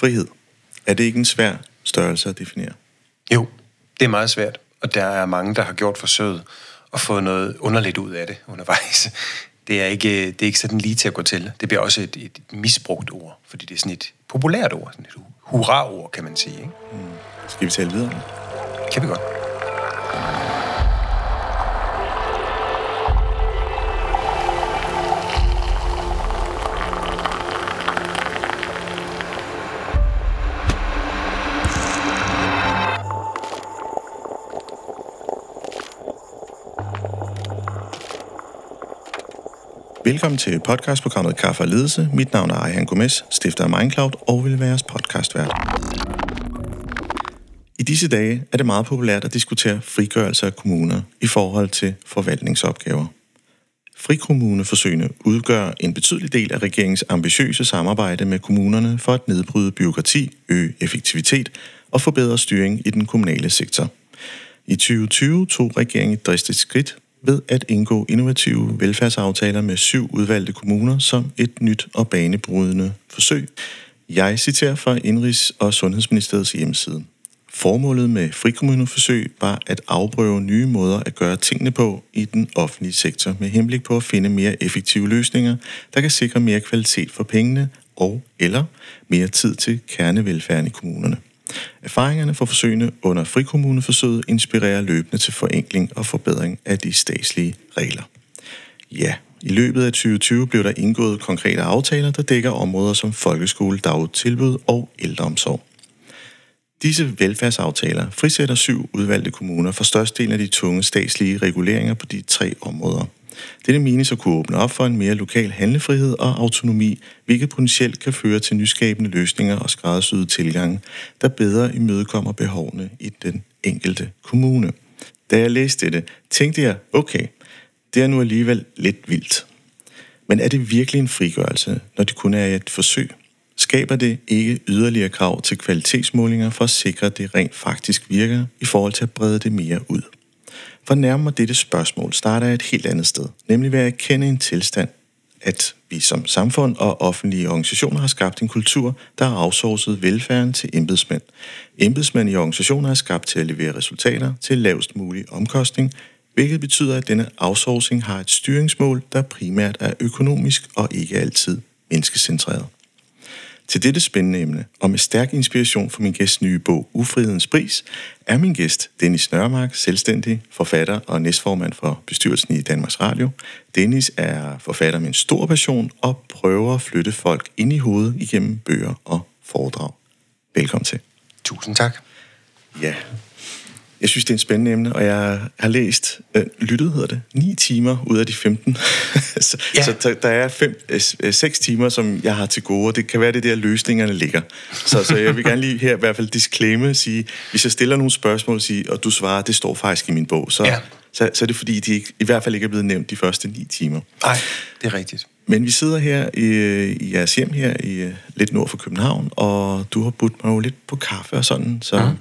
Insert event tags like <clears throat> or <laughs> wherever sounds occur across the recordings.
Frihed. Er det ikke en svær størrelse at definere? Jo, det er meget svært, og der er mange, der har gjort forsøget og fået noget underligt ud af det undervejs. <laughs> Det er ikke, det er ikke sådan lige til at gå til. Det bliver også et, et misbrugt ord, fordi det er sådan et populært ord, sådan et hurra-ord, kan man sige. Ikke? Mm. Skal vi tale videre? Kan vi godt. Velkommen til podcastprogrammet Kaffe og Ledelse. Mit navn er Ejhan Gomes, stifter af Mindcloud og vil være jeres podcastvært. I disse dage er det meget populært at diskutere frigørelse af kommuner i forhold til forvaltningsopgaver. Frikommuneforsøgene udgør en betydelig del af regeringens ambitiøse samarbejde med kommunerne for at nedbryde byråkrati, øge effektivitet og forbedre styring i den kommunale sektor. I 2020 tog regeringen et dristigt skridt ved at indgå innovative velfærdsaftaler med syv udvalgte kommuner som et nyt og banebrydende forsøg. Jeg citerer fra Indrigs- og Sundhedsministeriets hjemmeside. Formålet med frikommuneforsøg var at afprøve nye måder at gøre tingene på i den offentlige sektor med henblik på at finde mere effektive løsninger, der kan sikre mere kvalitet for pengene og eller mere tid til kernevelfærden i kommunerne. Erfaringerne fra forsøgene under frikommuneforsøget inspirerer løbende til forenkling og forbedring af de statslige regler. Ja, i løbet af 2020 blev der indgået konkrete aftaler, der dækker områder som folkeskole, dagtilbud og ældreomsorg. Disse velfærdsaftaler frisætter syv udvalgte kommuner for størstedelen af de tunge statslige reguleringer på de tre områder – dette menes at kunne åbne op for en mere lokal handlefrihed og autonomi, hvilket potentielt kan føre til nyskabende løsninger og skræddersyede tilgange, der bedre imødekommer behovene i den enkelte kommune. Da jeg læste dette, tænkte jeg, okay, det er nu alligevel lidt vildt. Men er det virkelig en frigørelse, når det kun er et forsøg? Skaber det ikke yderligere krav til kvalitetsmålinger for at sikre, at det rent faktisk virker i forhold til at brede det mere ud? For nærmere dette spørgsmål starter jeg et helt andet sted, nemlig ved at erkende en tilstand, at vi som samfund og offentlige organisationer har skabt en kultur, der har afsourcet velfærden til embedsmænd. Embedsmænd i organisationer er skabt til at levere resultater til lavest mulig omkostning, hvilket betyder, at denne outsourcing har et styringsmål, der primært er økonomisk og ikke altid menneskecentreret. Til dette spændende emne, og med stærk inspiration fra min gæsts nye bog Ufrihedens Pris, er min gæst Dennis Nørmark, selvstændig forfatter og næstformand for bestyrelsen i Danmarks Radio. Dennis er forfatter med en stor passion og prøver at flytte folk ind i hovedet igennem bøger og foredrag. Velkommen til. Tusind tak. Ja, jeg synes, det er et spændende emne, og jeg har læst, øh, lyttet hedder det, 9 timer ud af de 15. <laughs> så ja. så der, der er 5, 6 øh, timer, som jeg har til gode, og det kan være, det der løsningerne ligger. Så, så jeg vil gerne lige her i hvert fald disclaimer, sige, hvis jeg stiller nogle spørgsmål, sige, og du svarer, det står faktisk i min bog, så, ja. så, så er det fordi, de ikke, i hvert fald ikke er blevet nævnt de første 9 timer. Nej, det er rigtigt. Men vi sidder her i, i jeres hjem her, i øh, lidt nord for København, og du har budt mig jo lidt på kaffe og sådan, så... Mm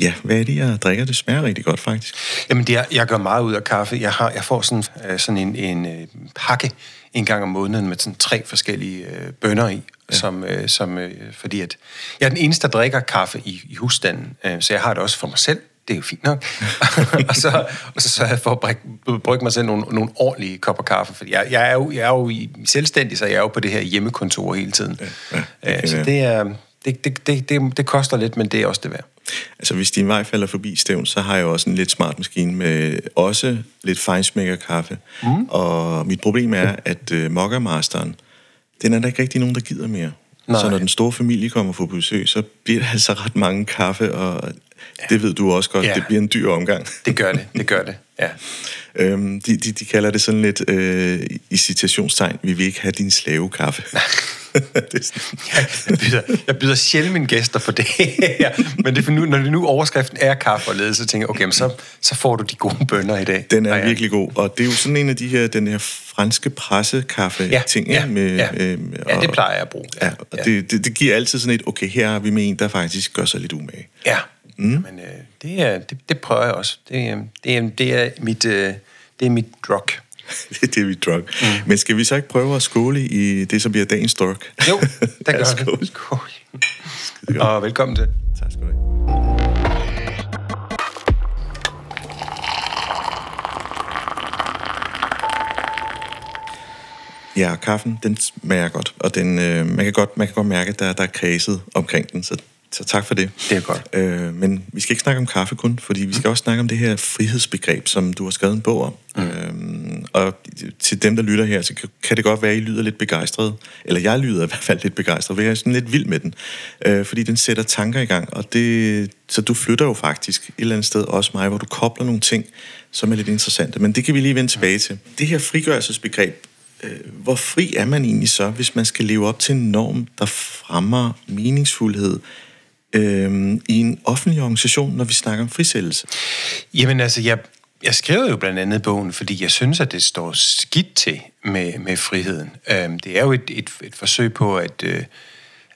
Ja, hvad er det, jeg drikker? Det smager rigtig godt, faktisk. Jamen, det er, jeg gør meget ud af kaffe. Jeg, har, jeg får sådan, øh, sådan en, en øh, pakke en gang om måneden med sådan tre forskellige øh, bønder i, ja. som, øh, som, øh, fordi at jeg er den eneste, der drikker kaffe i, i husstanden, øh, så jeg har det også for mig selv. Det er jo fint nok. <laughs> <laughs> og, så, og så sørger jeg for at brygge mig selv nogle, nogle ordentlige kopper kaffe, for jeg, jeg, er jo, jeg er jo i, selvstændig, så jeg er jo på det her hjemmekontor hele tiden. Ja, ja, øh, så det er det, det, det, det, det koster lidt, men det er også det værd. Altså, hvis din vej falder forbi stævn, så har jeg også en lidt smart maskine med også lidt feinsmaker kaffe. Mm. Og mit problem er, at uh, Mokka-masteren, den er der ikke rigtig nogen, der gider mere. Nej. Så når den store familie kommer på besøg, så bliver det altså ret mange kaffe, og ja. det ved du også godt, ja. det bliver en dyr omgang. Det gør det, det gør det, ja. øhm, de, de, de kalder det sådan lidt øh, i citationstegn, vi vil ikke have din slavekaffe. <laughs> det er sådan. jeg, byder, jeg byder sjældent mine gæster på det her, men det for nu, når det nu overskriften er kaffe og ledelse, så tænker jeg, okay, men så, så får du de gode bønder i dag. Den er ja, virkelig god, og det er jo sådan en af de her, den her franske pressekaffe-ting. Ja, ja, med, ja. Øh, og, ja, det plejer jeg at bruge. Ja, og ja. Det, det, det giver altid sådan et, okay, her har vi med en, der faktisk gør sig lidt umage. Ja, mm. men øh, det, er, det, det prøver jeg også. Det, det, er, det er mit, øh, det er mit drug. <laughs> det er det, vi drug. Mm. Men skal vi så ikke prøve at skåle i det, som bliver dagens drug? Jo, <laughs> der gør Skål. vi. Skål. Skide og velkommen til. Tak skal du have. Ja, kaffen, den smager godt, og den, øh, man, kan godt, man kan godt mærke, at der, der er kredset omkring den, så, så tak for det. Det er godt. Øh, men vi skal ikke snakke om kaffe kun, fordi vi skal også snakke om det her frihedsbegreb, som du har skrevet en bog om. Mm. Øh, og til dem, der lytter her, så kan, kan det godt være, at I lyder lidt begejstret, eller jeg lyder i hvert fald lidt begejstret, for jeg er sådan lidt vild med den, øh, fordi den sætter tanker i gang, og det, så du flytter jo faktisk et eller andet sted også mig, hvor du kobler nogle ting, som er lidt interessante, men det kan vi lige vende tilbage til. Det her frigørelsesbegreb, øh, hvor fri er man egentlig så, hvis man skal leve op til en norm, der fremmer meningsfuldhed øh, i en offentlig organisation, når vi snakker om frisættelse? Jamen altså, jeg, jeg skrev jo blandt andet bogen, fordi jeg synes, at det står skidt til med, med friheden. Øh, det er jo et, et, et forsøg på at, øh,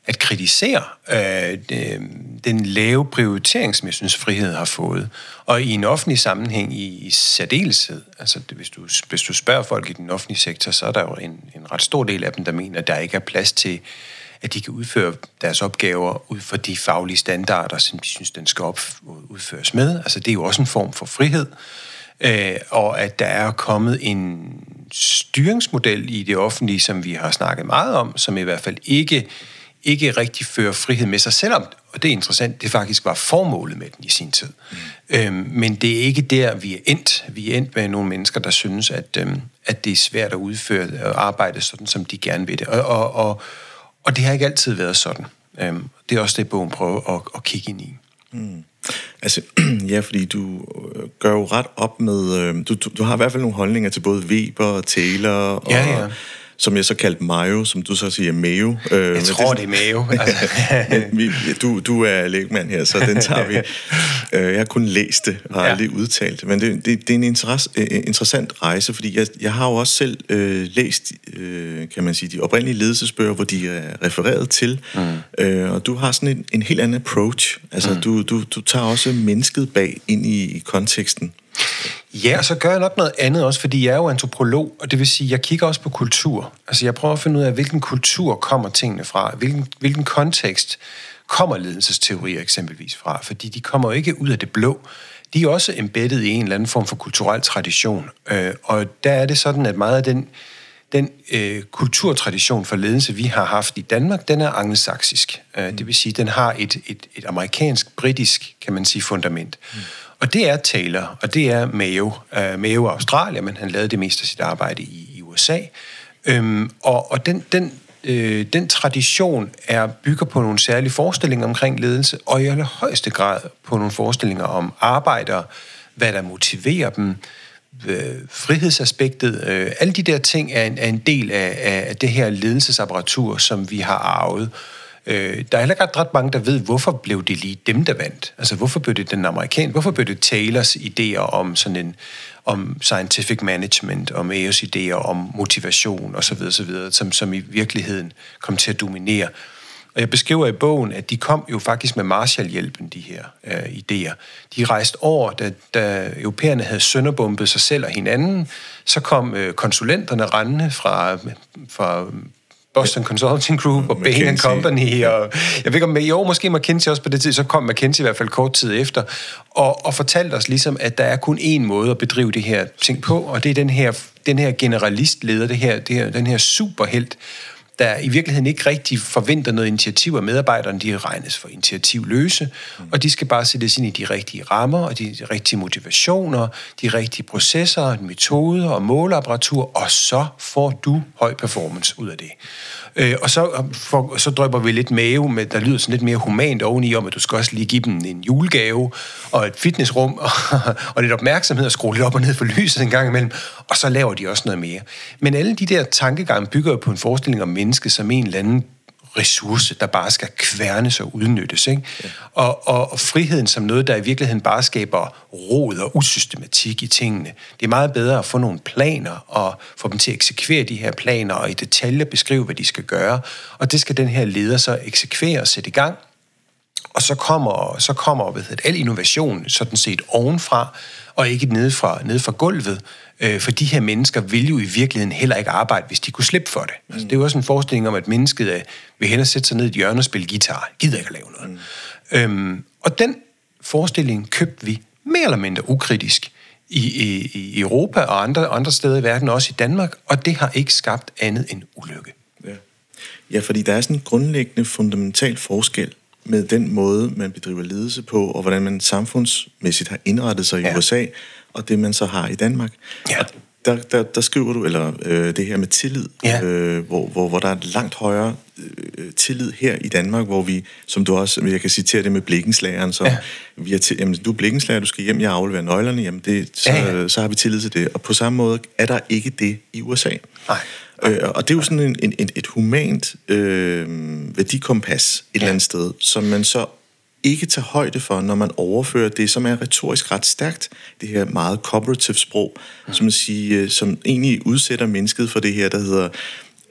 at kritisere øh, øh, den lave prioritering, som jeg synes, frihed har fået. Og i en offentlig sammenhæng i, i særdeleshed, altså det, hvis, du, hvis du spørger folk i den offentlige sektor, så er der jo en, en ret stor del af dem, der mener, at der ikke er plads til, at de kan udføre deres opgaver ud fra de faglige standarder, som de synes, den skal udføres med. Altså det er jo også en form for frihed. Øh, og at der er kommet en styringsmodel i det offentlige, som vi har snakket meget om, som i hvert fald ikke ikke rigtig fører frihed med sig, selvom, og det er interessant, det faktisk var formålet med den i sin tid. Mm. Øhm, men det er ikke der, vi er endt. Vi er endt med nogle mennesker, der synes, at, øhm, at det er svært at udføre og arbejde sådan, som de gerne vil det. Og, og, og, og det har ikke altid været sådan. Øhm, det er også det, bogen prøver at, at kigge ind i. Mm. Altså, <clears throat> ja, fordi du gør jo ret op med... Øh, du, du, du har i hvert fald nogle holdninger til både Weber og Taylor og... Ja, ja som jeg så kaldte Mayo, som du så siger Mayo. Øh, jeg tror, det er, det er Mayo. <laughs> Altså. vi, du, du er lægmand her, så den tager vi. <laughs> Øh, jeg har kun læst det og ja. aldrig udtalt men det, det, det er en interess, interessant rejse, fordi jeg, jeg har jo også selv øh, læst, øh, kan man sige, de oprindelige ledelsesbøger, hvor de er refereret til, mm. øh, og du har sådan en, en helt anden approach. Altså, mm. du, du, du tager også mennesket bag ind i, i konteksten. Ja, og så gør jeg nok noget andet også, fordi jeg er jo antropolog, og det vil sige, jeg kigger også på kultur. Altså jeg prøver at finde ud af, hvilken kultur kommer tingene fra, hvilken, hvilken kontekst kommer ledelsesteorier eksempelvis fra, fordi de kommer jo ikke ud af det blå. De er også embeddet i en eller anden form for kulturel tradition, øh, og der er det sådan, at meget af den, den øh, kulturtradition for ledelse, vi har haft i Danmark, den er angelsaksisk. Øh, det vil sige, den har et, et, et amerikansk-britisk, kan man sige, fundament. Mm. Og det er Taylor, og det er Mayo. Uh, Mayo er Australien, men han lavede det meste af sit arbejde i, i USA. Øhm, og og den, den, øh, den tradition er bygger på nogle særlige forestillinger omkring ledelse, og i allerhøjeste grad på nogle forestillinger om arbejdere, hvad der motiverer dem, øh, frihedsaspektet. Øh, alle de der ting er en, er en del af, af det her ledelsesapparatur, som vi har arvet. Øh, Øh, der er heller ikke ret mange, der ved, hvorfor blev det lige dem, der vandt. Altså, hvorfor blev det den amerikanske? Hvorfor blev det Taylors idéer om sådan en om scientific management, om EOS idéer, om motivation osv., osv., som, som i virkeligheden kom til at dominere. Og jeg beskriver i bogen, at de kom jo faktisk med Marshallhjælpen, de her øh, idéer. De rejste over, da, da europæerne havde sønderbumpet sig selv og hinanden, så kom øh, konsulenterne rendende fra, fra Boston Consulting Group og Bain Company, og jeg ved ikke om, jo, måske McKinsey også på det tid, så kom McKinsey i hvert fald kort tid efter, og, og fortalte os ligesom, at der er kun én måde at bedrive det her ting på, og det er den her, den her generalistleder, det her, det her, den her superhelt, der i virkeligheden ikke rigtig forventer noget initiativ af medarbejderne. De regnes for initiativløse, mm. og de skal bare sættes ind i de rigtige rammer, og de rigtige motivationer, de rigtige processer, metoder og måleapparatur, og så får du høj performance ud af det. Øh, og så, øh, for, så drøber vi lidt mave, med, der lyder sådan lidt mere humant oveni om, at du skal også lige give dem en julegave, og et fitnessrum, <laughs> og, og lidt opmærksomhed, og skrue lidt op og ned for lyset en gang imellem, og så laver de også noget mere. Men alle de der tankegange bygger jo på en forestilling om mennesket som en eller anden ressource, der bare skal kværnes og udnyttes. Ikke? Ja. Og, og, og friheden som noget, der i virkeligheden bare skaber rod og usystematik i tingene. Det er meget bedre at få nogle planer og få dem til at eksekvere de her planer og i detaljer beskrive, hvad de skal gøre. Og det skal den her leder så eksekvere og sætte i gang. og så kommer, så kommer hvad hedder al innovation sådan set ovenfra, og ikke nede fra, nede fra gulvet. Øh, for de her mennesker vil jo i virkeligheden heller ikke arbejde, hvis de kunne slippe for det. Mm. Altså, det er jo også en forestilling om, at mennesket er, vil hellere sætte sig ned i et hjørne og spille guitar. Gider ikke at lave noget. Mm. Øhm, og den forestilling købte vi mere eller mindre ukritisk i, i, i Europa og andre, andre steder i verden, også i Danmark, og det har ikke skabt andet end ulykke. Ja. ja, fordi der er sådan en grundlæggende fundamental forskel med den måde, man bedriver ledelse på, og hvordan man samfundsmæssigt har indrettet sig i ja. USA, og det man så har i Danmark. Ja. Og der, der, der skriver du, eller øh, det her med tillid, ja. øh, hvor, hvor, hvor der er langt højere øh, tillid her i Danmark, hvor vi, som du også, jeg kan citere det med blikkenslageren, så ja. vi er til, jamen, du er blikkenslager, du skal hjem, jeg afleverer nøglerne, jamen det, så, ja, ja. så har vi tillid til det. Og på samme måde er der ikke det i USA. Nej. Øh, og det er jo sådan en, en, et humant øh, værdikompas et ja. eller andet sted, som man så ikke tager højde for, når man overfører det, som er retorisk ret stærkt, det her meget cooperative sprog, mm. som, man siger, øh, som egentlig udsætter mennesket for det her, der hedder,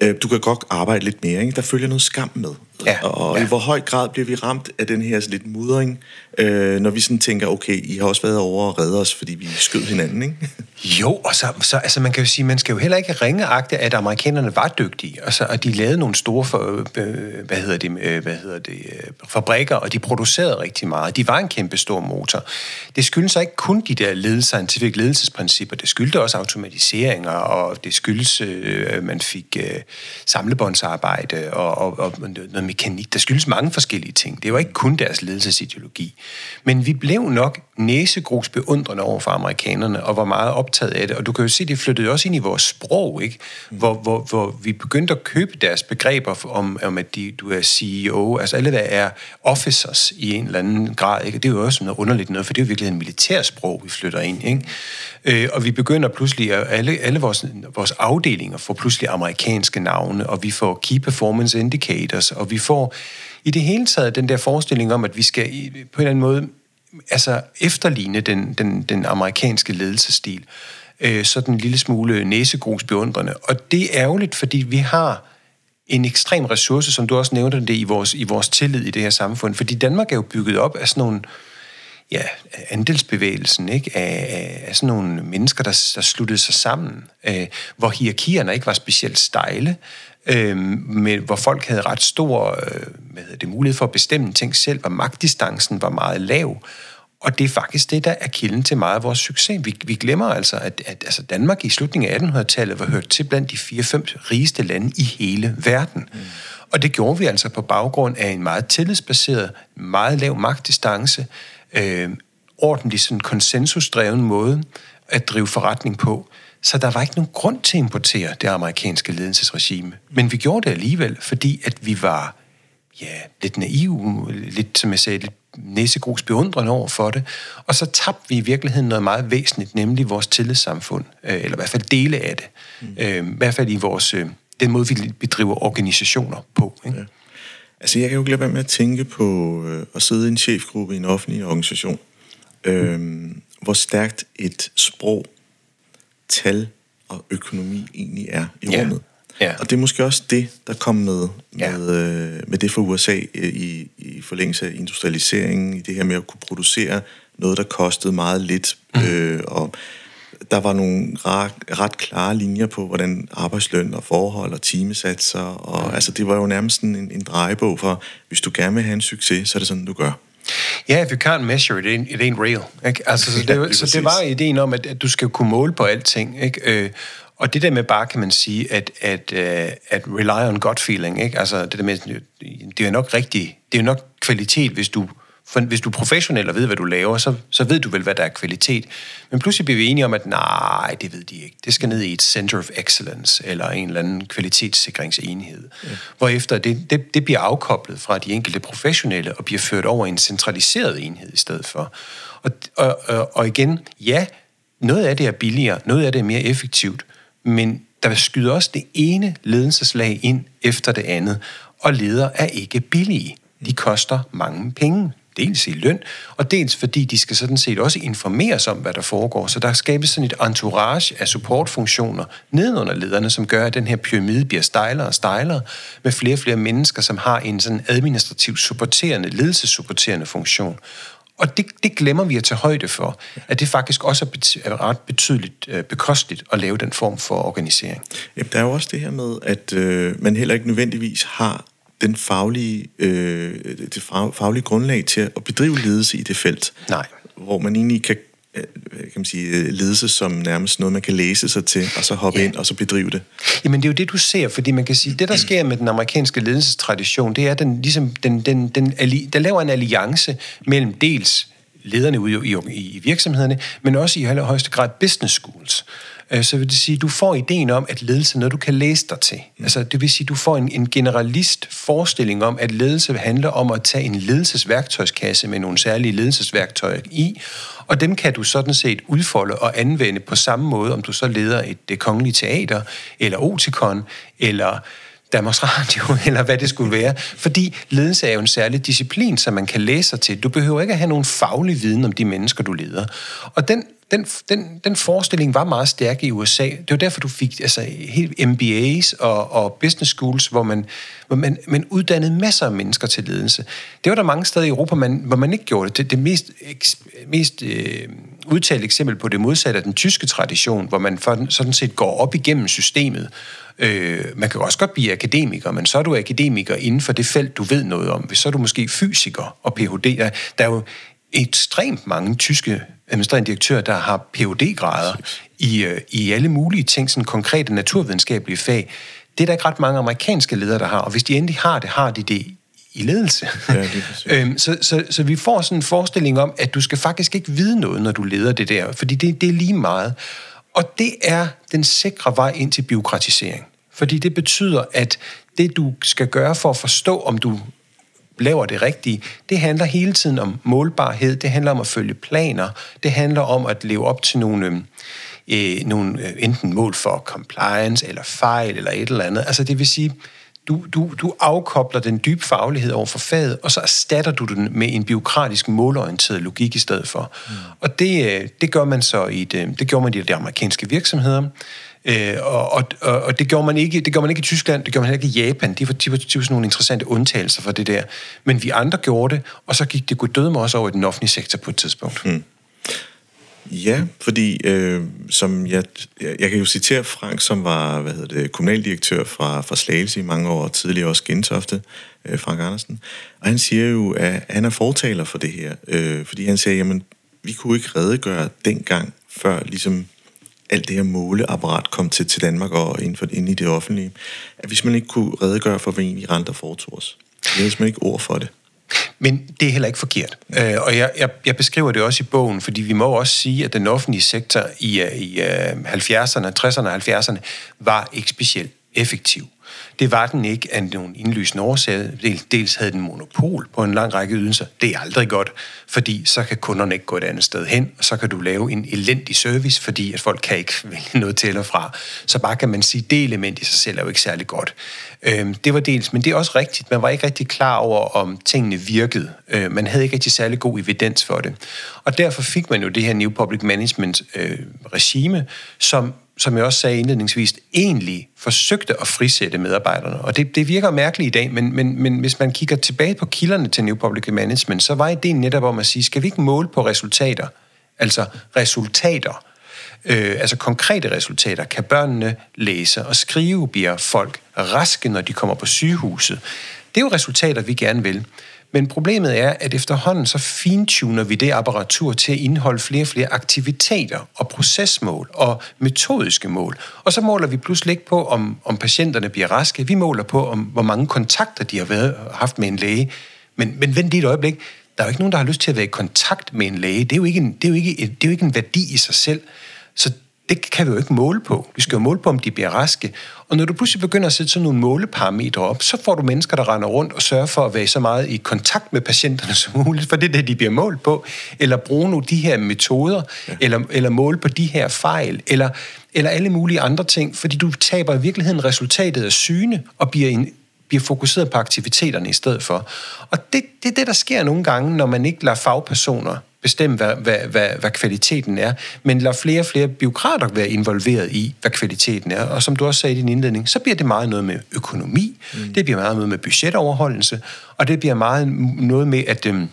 øh, du kan godt arbejde lidt mere, ikke? der følger noget skam med. Ja, og ja. i hvor høj grad bliver vi ramt af den her lidt mudring, øh, når vi sådan tænker, okay, I har også været over og redde os, fordi vi skød hinanden, ikke? <laughs> Jo, og så, så altså man kan jo sige, man skal jo heller ikke ringeagte, at amerikanerne var dygtige, og, så, og de lavede nogle store, for, øh, hvad hedder det, øh, hvad hedder det, øh, fabrikker, og de producerede rigtig meget. De var en kæmpe stor motor. Det skyldes så ikke kun de der ledelse, scientific ledelsesprincipper, det skyldtes også automatiseringer, og det skyldes, øh, man fik øh, samlebåndsarbejde og, og, og noget mekanik. Der skyldes mange forskellige ting. Det var ikke kun deres ledelsesideologi. Men vi blev nok næsegrus beundrende over for amerikanerne, og var meget optaget af det. Og du kan jo se, det flyttede også ind i vores sprog, ikke? Hvor, hvor, hvor vi begyndte at købe deres begreber om, om at de, du er CEO, altså alle, der er officers i en eller anden grad. Ikke? Det er jo også noget underligt noget, for det er jo virkelig en militærsprog, vi flytter ind. Ikke? Øh, og vi begynder pludselig, at alle, alle vores, vores afdelinger får pludselig amerikanske navne, og vi får Key Performance Indicators, og vi får i det hele taget den der forestilling om, at vi skal på en eller anden måde altså efterligne den, den, den amerikanske ledelsesstil. Øh, sådan en lille smule næsegrusbeundrende. Og det er ærgerligt, fordi vi har en ekstrem ressource, som du også nævnte det, i vores, i vores tillid i det her samfund. Fordi Danmark er jo bygget op af sådan nogle ja, andelsbevægelsen, ikke? Af, af, af sådan nogle mennesker, der, der sluttede sig sammen, øh, hvor hierarkierne ikke var specielt stejle, øh, med, hvor folk havde ret stor øh, hvad hedder det, mulighed for at bestemme ting selv, hvor magtdistancen var meget lav. Og det er faktisk det, der er kilden til meget af vores succes. Vi, vi glemmer altså, at, at altså Danmark i slutningen af 1800-tallet var hørt til blandt de 4-5 rigeste lande i hele verden. Mm. Og det gjorde vi altså på baggrund af en meget tillidsbaseret, meget lav magtdistance, øh, ordentlig sådan konsensusdreven måde at drive forretning på. Så der var ikke nogen grund til at importere det amerikanske ledelsesregime. Men vi gjorde det alligevel, fordi at vi var ja, lidt naive, lidt, som jeg sagde, lidt næsegrus beundrende over for det. Og så tabte vi i virkeligheden noget meget væsentligt, nemlig vores tillidssamfund, øh, eller i hvert fald dele af det. Mm. Øh, I hvert fald i vores, øh, den måde, vi bedriver organisationer på. Ikke? Ja. Altså, jeg kan jo ikke lade være med at tænke på øh, at sidde i en chefgruppe i en offentlig organisation. Øh. Hvor stærkt et sprog, tal og økonomi egentlig er i ja. rummet. Ja. Og det er måske også det, der kom med, med, ja. øh, med det for USA øh, i, i forlængelse af industrialiseringen, i det her med at kunne producere noget, der kostede meget lidt. Mm. Øh, og der var nogle ret, ret klare linjer på, hvordan arbejdsløn og forhold og timesatser, og mm. altså det var jo nærmest en, en drejebog for, hvis du gerne vil have en succes, så er det sådan, du gør. Ja, yeah, if you can't measure it, it ain't real. Ikke? Altså, så, det, ja, så det var ideen om, at, at du skal kunne måle på alting. Ikke? Øh, og det der med bare, kan man sige, at, at, uh, at rely on gut feeling, ikke? Altså det der med, det er jo nok rigtigt, det er jo nok kvalitet, hvis du, for hvis du er professionel og ved, hvad du laver, så, så ved du vel, hvad der er kvalitet. Men pludselig bliver vi enige om, at nej, det ved de ikke. Det skal ned i et Center of Excellence, eller en eller anden kvalitetssikringsenhed. Ja. Hvorefter det, det, det bliver afkoblet fra de enkelte professionelle, og bliver ført over i en centraliseret enhed i stedet for. Og, og, og, og igen, ja, noget af det er billigere, noget af det er mere effektivt, men der skyder også det ene ledelseslag ind efter det andet, og ledere er ikke billige. De koster mange penge dels i løn, og dels fordi de skal sådan set også informeres om, hvad der foregår. Så der skabes sådan et entourage af supportfunktioner nedenunder lederne, som gør, at den her pyramide bliver stejlere og stejlere, med flere og flere mennesker, som har en sådan administrativ supporterende, ledelsessupporterende funktion. Og det, det glemmer vi at tage højde for, at det faktisk også er, er ret betydeligt øh, bekosteligt at lave den form for organisering. Jamen, der er jo også det her med, at øh, man heller ikke nødvendigvis har den faglige, øh, det faglige grundlag til at bedrive ledelse i det felt. Nej. Hvor man egentlig kan Øh, kan man sige, øh, ledelse som nærmest noget, man kan læse sig til, og så hoppe ja. ind og så bedrive det. Jamen det er jo det, du ser, fordi man kan sige, det der sker med den amerikanske ledelsestradition, det er, at den, ligesom, den, den, den, der laver en alliance mellem dels lederne ude i, i, i virksomhederne, men også i højeste grad business schools. Øh, så vil det sige, at du får ideen om, at ledelse er noget, du kan læse dig til. Mm. Altså, det vil sige, at du får en, en generalist forestilling om, at ledelse handler om at tage en ledelsesværktøjskasse med nogle særlige ledelsesværktøjer i, og dem kan du sådan set udfolde og anvende på samme måde, om du så leder et det kongelige teater, eller Oticon, eller Danmarks Radio, <laughs> eller hvad det skulle være. Fordi ledelse er jo en særlig disciplin, som man kan læse sig til. Du behøver ikke at have nogen faglig viden om de mennesker, du leder. Og den den, den, den forestilling var meget stærk i USA. Det var derfor, du fik altså, helt MBA's og, og business schools, hvor man, hvor man, man uddannede masser af mennesker til ledelse. Det var der mange steder i Europa, man, hvor man ikke gjorde det. Det, det mest, mest øh, udtalte eksempel på det modsatte af den tyske tradition, hvor man for, sådan set går op igennem systemet. Øh, man kan også godt blive akademiker, men så er du akademiker inden for det felt, du ved noget om. Så er du måske fysiker og Ph.D. Der, der er jo ekstremt mange tyske administrerende direktører, der har phd grader i, øh, i alle mulige ting, sådan konkrete naturvidenskabelige fag. Det er der ikke ret mange amerikanske ledere, der har, og hvis de endelig har det, har de det i ledelse. Ja, det <laughs> øhm, så, så, så vi får sådan en forestilling om, at du skal faktisk ikke vide noget, når du leder det der, fordi det, det er lige meget. Og det er den sikre vej ind til biokratisering. Fordi det betyder, at det du skal gøre for at forstå, om du laver det rigtige. Det handler hele tiden om målbarhed, det handler om at følge planer, det handler om at leve op til nogle, øh, nogle øh, enten mål for compliance, eller fejl, eller et eller andet. Altså det vil sige, du, du, du afkobler den dybe faglighed over for faget, og så erstatter du den med en biokratisk målorienteret logik i stedet for. Mm. Og det, øh, det gør man så i det, det gjorde man i de amerikanske virksomheder. Øh, og, og, og det gjorde man ikke, det gjorde man ikke i Tyskland, det gjorde man heller ikke i Japan. De var, typisk sådan nogle interessante undtagelser for det der. Men vi andre gjorde det, og så gik det gud med os over i den offentlige sektor på et tidspunkt. Hmm. Ja, fordi øh, som jeg, jeg kan jo citere Frank, som var hvad hedder det, kommunaldirektør fra, fra Slagelse i mange år, tidligere også Gentofte, øh, Frank Andersen. Og han siger jo, at han er fortaler for det her, øh, fordi han siger, jamen, vi kunne ikke redegøre dengang, før ligesom alt det her måleapparat kom til, til Danmark og ind, for, ind i det offentlige, at hvis man ikke kunne redegøre for, hvad egentlig renter foretog os, så havde man ikke ord for det. Men det er heller ikke forkert. Øh, og jeg, jeg, jeg beskriver det også i bogen, fordi vi må også sige, at den offentlige sektor i, øh, i 70'erne, 60'erne og 70'erne var ikke specielt effektiv. Det var den ikke af nogle indlysende årsager. Dels havde den monopol på en lang række ydelser. Det er aldrig godt, fordi så kan kunderne ikke gå et andet sted hen, og så kan du lave en elendig service, fordi at folk kan ikke <laughs> vælge noget til eller fra. Så bare kan man sige, at det element i sig selv er jo ikke særlig godt. Øhm, det var dels, men det er også rigtigt. Man var ikke rigtig klar over, om tingene virkede. Øh, man havde ikke rigtig særlig god evidens for det. Og derfor fik man jo det her New Public Management øh, regime, som som jeg også sagde indledningsvis, egentlig forsøgte at frisætte medarbejderne. Og det, det virker mærkeligt i dag, men, men, men hvis man kigger tilbage på kilderne til New Public Management, så var ideen netop om at sige, skal vi ikke måle på resultater? Altså resultater. Øh, altså konkrete resultater. Kan børnene læse og skrive? Bliver folk raske, når de kommer på sygehuset? Det er jo resultater, vi gerne vil. Men problemet er, at efterhånden så fintuner vi det apparatur til at indeholde flere og flere aktiviteter og procesmål og metodiske mål. Og så måler vi pludselig ikke på, om, om patienterne bliver raske. Vi måler på, om hvor mange kontakter de har været, haft med en læge. Men, men vent lige et øjeblik. Der er jo ikke nogen, der har lyst til at være i kontakt med en læge. Det er jo ikke en, det er jo ikke, det er jo ikke en værdi i sig selv. Så det kan vi jo ikke måle på. Vi skal jo måle på, om de bliver raske. Og når du pludselig begynder at sætte sådan nogle måleparametre op, så får du mennesker, der render rundt og sørger for at være så meget i kontakt med patienterne <laughs> som muligt, for det er det, de bliver målt på. Eller bruge nogle de her metoder, ja. eller, eller måle på de her fejl, eller, eller alle mulige andre ting, fordi du taber i virkeligheden resultatet af syne og bliver en bliver fokuseret på aktiviteterne i stedet for. Og det, det er det, der sker nogle gange, når man ikke lader fagpersoner bestemme, hvad, hvad, hvad, hvad kvaliteten er, men lader flere og flere byråkrater være involveret i, hvad kvaliteten er. Og som du også sagde i din indledning, så bliver det meget noget med økonomi, mm. det bliver meget noget med budgetoverholdelse, og det bliver meget noget med at, øhm,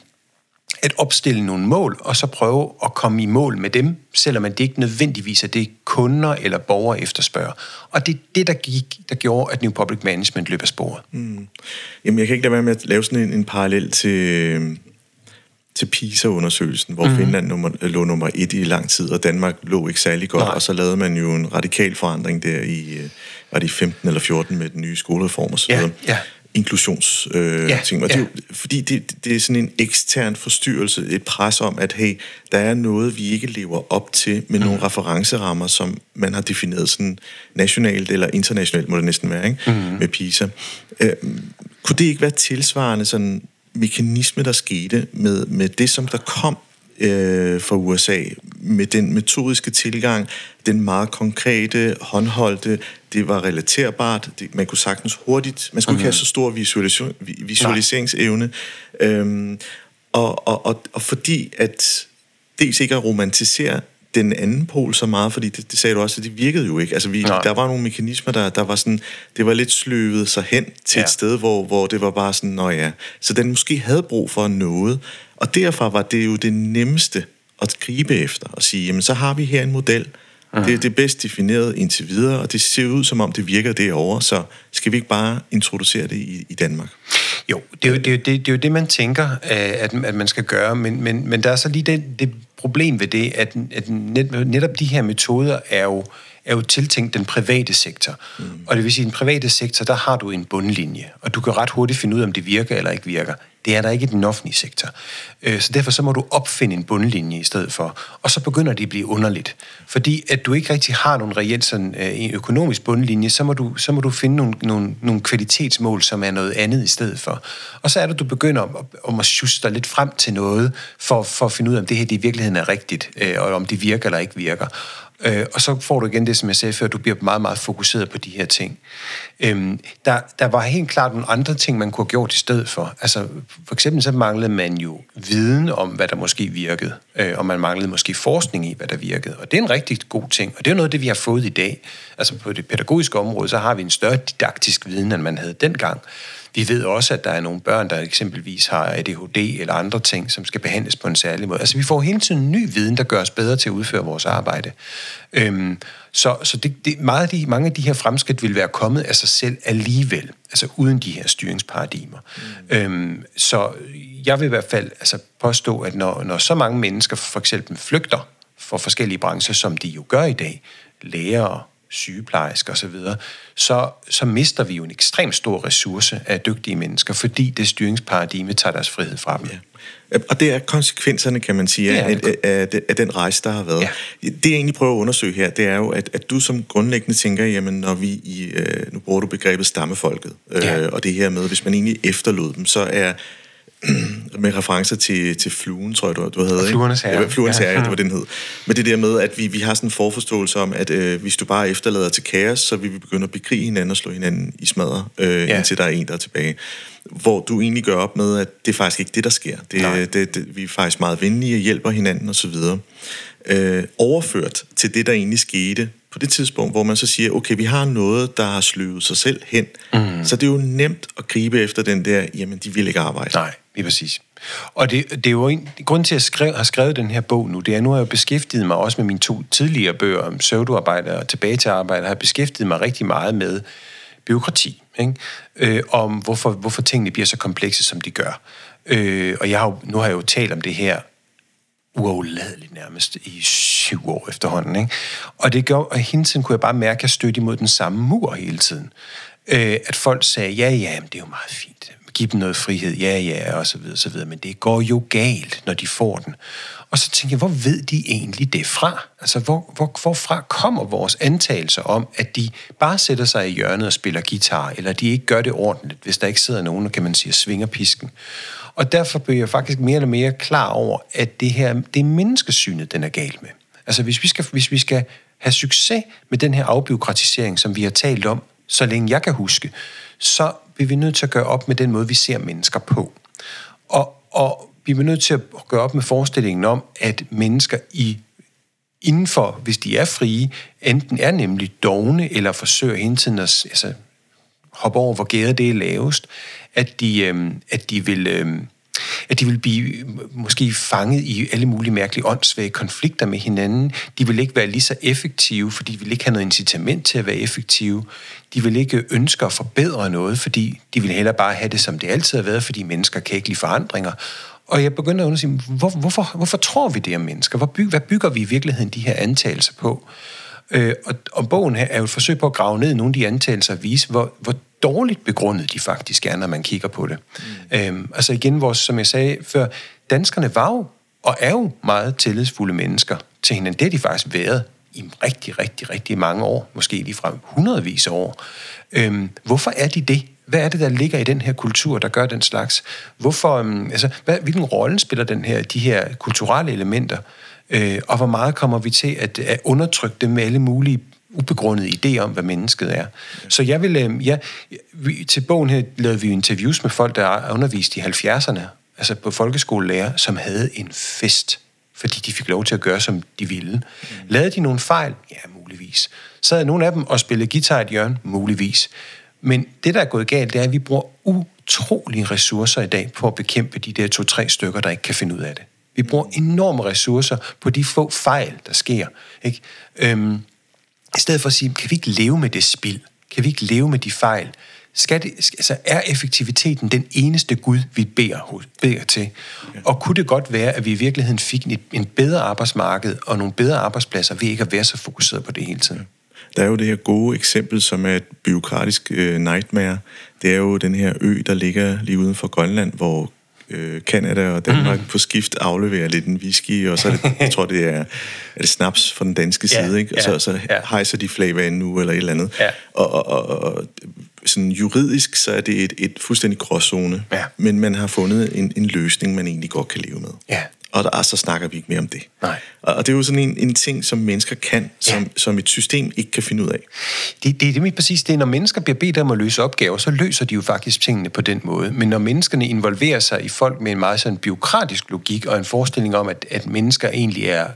at opstille nogle mål, og så prøve at komme i mål med dem, selvom det ikke nødvendigvis er det, kunder eller borgere efterspørger. Og det er det, der, gik, der gjorde, at New Public Management løb af sporet. Mm. Jamen, jeg kan ikke lade være med at lave sådan en, en parallel til til PISA-undersøgelsen, hvor mm. Finland nummer, lå nummer et i lang tid, og Danmark lå ikke særlig godt, Nej. og så lavede man jo en radikal forandring der i, øh, var det i 15 eller 14 med den nye skolereform og så videre. Ja, ja. Inklusions øh, ja, ting. Og ja. det, fordi det, det er sådan en ekstern forstyrrelse, et pres om, at hey, der er noget, vi ikke lever op til med mm. nogle referencerammer, som man har defineret sådan nationalt eller internationalt, må det næsten være, ikke? Mm. med PISA. Øh, kunne det ikke være tilsvarende sådan mekanisme, der skete med, med det, som der kom øh, fra USA, med den metodiske tilgang, den meget konkrete, håndholdte, det var relaterbart, det, man kunne sagtens hurtigt, man skulle mm-hmm. ikke have mhm. så stor visualisering, visualiseringsevne, øhm, og, og, og, og fordi at dels ikke at romantisere den anden pol så meget, fordi det, det sagde du også, at det virkede jo ikke. Altså, vi, der var nogle mekanismer, der, der var sådan, det var lidt sløvet sig hen til ja. et sted, hvor, hvor det var bare sådan, nå ja. Så den måske havde brug for noget, og derfor var det jo det nemmeste at gribe efter, og sige, jamen så har vi her en model, Mm. Det er det bedst defineret indtil videre, og det ser ud som om det virker derovre, så skal vi ikke bare introducere det i, i Danmark? Jo, det er jo det, er jo det, det, er jo det man tænker, at, at man skal gøre, men, men, men der er så lige det, det problem ved det, at, at netop de her metoder er jo, er jo tiltænkt den private sektor. Mm. Og det vil sige, at i den private sektor, der har du en bundlinje, og du kan ret hurtigt finde ud af, om det virker eller ikke virker. Det er der ikke i den offentlige sektor. Øh, så derfor så må du opfinde en bundlinje i stedet for. Og så begynder det at blive underligt. Fordi at du ikke rigtig har nogen reelt sådan, øh, en økonomisk bundlinje, så må du, så må du finde nogle, nogle, nogle kvalitetsmål, som er noget andet i stedet for. Og så er det, du begynder om, om at juste dig lidt frem til noget, for, for at finde ud af, om det her det i virkeligheden er rigtigt, øh, og om det virker eller ikke virker. Øh, og så får du igen det, som jeg sagde før, du bliver meget, meget fokuseret på de her ting. Øhm, der, der var helt klart nogle andre ting, man kunne have gjort i stedet for. Altså, for eksempel så manglede man jo viden om, hvad der måske virkede, øh, og man manglede måske forskning i, hvad der virkede. Og det er en rigtig god ting, og det er noget af det, vi har fået i dag. Altså på det pædagogiske område, så har vi en større didaktisk viden, end man havde dengang. Vi ved også, at der er nogle børn, der eksempelvis har ADHD eller andre ting, som skal behandles på en særlig måde. Altså vi får hele tiden ny viden, der gør os bedre til at udføre vores arbejde. Øhm, så så det, det, meget af de, mange af de her fremskridt vil være kommet af sig selv alligevel, altså uden de her styringsparadigmer. Mm. Øhm, så jeg vil i hvert fald altså, påstå, at når, når så mange mennesker for eksempel flygter for forskellige brancher, som de jo gør i dag, lærere, sygeplejersker osv., så, så mister vi jo en ekstrem stor ressource af dygtige mennesker, fordi det styringsparadigme tager deres frihed fra dem. Ja. Og det er konsekvenserne, kan man sige, af, af, af, af den rejse, der har været. Ja. Det, jeg egentlig prøver at undersøge her, det er jo, at, at du som grundlæggende tænker, jamen, når vi i, øh, nu bruger du begrebet stammefolket, øh, ja. og det her med, hvis man egentlig efterlod dem, så er <clears throat> med referencer til, til fluen, tror jeg, du, du havde. Fluernes herre. Ja, fluernes herre, ja. det var den hed. Men det der med, at vi, vi har sådan en forforståelse om, at øh, hvis du bare efterlader til kaos, så vil vi begynde at bekrige hinanden og slå hinanden i smadre, øh, ja. indtil der er en, der er tilbage. Hvor du egentlig gør op med, at det er faktisk ikke det, der sker. Det, det, det, vi er faktisk meget venlige og hjælper hinanden osv. Øh, overført til det, der egentlig skete på det tidspunkt, hvor man så siger, okay, vi har noget, der har sløvet sig selv hen. Mm. Så det er jo nemt at gribe efter den der, jamen, de vil ikke arbejde. Nej, lige præcis. Og det, det er jo en, grund til, at jeg skrev, har skrevet den her bog nu, det er, nu har jeg beskæftiget mig også med mine to tidligere bøger om pseudoarbejde og tilbage til arbejde, har jeg beskæftiget mig rigtig meget med byråkrati, ikke? Øh, om hvorfor, hvorfor tingene bliver så komplekse, som de gør. Øh, og jeg har jo, nu har jeg jo talt om det her uafladeligt nærmest i syv år efterhånden. Ikke? Og det gjorde, og hele tiden kunne jeg bare mærke, at jeg stødte imod den samme mur hele tiden. Øh, at folk sagde, ja, ja, men det er jo meget fint give dem noget frihed, ja, ja, og så videre, så videre. Men det går jo galt, når de får den. Og så tænker jeg, hvor ved de egentlig det fra? Altså, hvor, hvor, hvorfra kommer vores antagelser om, at de bare sætter sig i hjørnet og spiller guitar, eller de ikke gør det ordentligt, hvis der ikke sidder nogen, kan man sige, svinger pisken. Og derfor bliver jeg faktisk mere eller mere klar over, at det her, det er menneskesynet, den er galt med. Altså hvis vi skal, hvis vi skal have succes med den her afbiokratisering, som vi har talt om, så længe jeg kan huske, så bliver vi nødt til at gøre op med den måde, vi ser mennesker på. Og, og vi bliver nødt til at gøre op med forestillingen om, at mennesker i indenfor, hvis de er frie, enten er nemlig dogne, eller forsøger hele tiden at altså, hoppe over, hvor gæret det er lavest, at de, øh, at de vil... Øh, at de vil blive øh, måske fanget i alle mulige mærkelige åndssvage konflikter med hinanden. De vil ikke være lige så effektive, fordi de vil ikke have noget incitament til at være effektive. De vil ikke ønske at forbedre noget, fordi de vil heller bare have det, som det altid har været, fordi mennesker kan ikke lide forandringer. Og jeg begynder at undersøge, hvor, hvorfor, hvorfor tror vi det om mennesker? Hvor byg, hvad bygger vi i virkeligheden de her antagelser på? Øh, og, og bogen her er jo et forsøg på at grave ned i nogle af de antagelser og vise, hvor, hvor dårligt begrundet de faktisk er, når man kigger på det. Mm. Øhm, altså igen, vores, som jeg sagde før, danskerne var jo og er jo meget tillidsfulde mennesker til hinanden. Det har de faktisk været i rigtig, rigtig, rigtig mange år, måske lige fra hundredvis af år. Øhm, hvorfor er de det? Hvad er det, der ligger i den her kultur, der gør den slags? Hvorfor, øhm, altså, hvad, hvilken rolle spiller den her, de her kulturelle elementer? Øh, og hvor meget kommer vi til at, at undertrykke dem med alle mulige ubegrundede idé om, hvad mennesket er. Så jeg vil, øh, ja, vi, til bogen her lavede vi interviews med folk, der er undervist i 70'erne, altså på folkeskolelærer, som havde en fest, fordi de fik lov til at gøre, som de ville. Mm. Lavede de nogle fejl? Ja, muligvis. Så havde nogle af dem og spillede guitar i et hjørne? Muligvis. Men det, der er gået galt, det er, at vi bruger utrolige ressourcer i dag på at bekæmpe de der to-tre stykker, der ikke kan finde ud af det. Vi bruger enorme ressourcer på de få fejl, der sker. Ikke? Øhm, i stedet for at sige, kan vi ikke leve med det spild? Kan vi ikke leve med de fejl? Skal det, altså, er effektiviteten den eneste Gud, vi beder, beder til? Og kunne det godt være, at vi i virkeligheden fik en, en bedre arbejdsmarked og nogle bedre arbejdspladser ved ikke at være så fokuseret på det hele tiden? Der er jo det her gode eksempel, som er et byråkratisk øh, nightmare. Det er jo den her ø, der ligger lige uden for Grønland, hvor øh, Canada og Danmark mm. på skift afleverer lidt en whisky, og så er det, <laughs> jeg tror, det er, er det snaps fra den danske side, ja, ikke? og så, så ja. hejser de flag hver nu eller et eller andet. Ja. Og, og, og, og sådan juridisk, så er det et, et fuldstændig gråzone, ja. men man har fundet en, en løsning, man egentlig godt kan leve med. Ja og der, så snakker vi ikke mere om det. Nej. Og det er jo sådan en, en ting, som mennesker kan, som, ja. som et system ikke kan finde ud af. Det, det, det er præcis det. Når mennesker bliver bedt om at løse opgaver, så løser de jo faktisk tingene på den måde. Men når menneskerne involverer sig i folk med en meget sådan biokratisk logik og en forestilling om, at, at mennesker egentlig er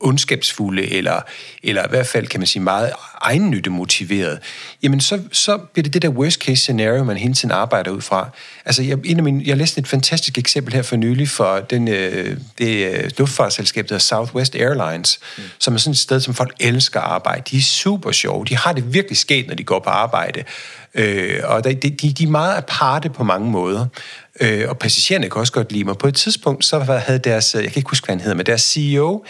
ondskabsfulde, eller, eller i hvert fald, kan man sige, meget egennyttemotiveret, jamen så, så bliver det det der worst case scenario, man hele tiden arbejder ud fra. Altså, jeg, en af mine, jeg læste et fantastisk eksempel her for nylig for den, øh, det øh, luftfartsselskab, der Southwest Airlines, mm. som er sådan et sted, som folk elsker at arbejde. De er super sjove. De har det virkelig sket, når de går på arbejde. Øh, og de, de, de er meget aparte på mange måder. Øh, og passagererne kan også godt lide mig. På et tidspunkt, så havde deres, jeg kan ikke huske, hvad han hedder, men deres CEO,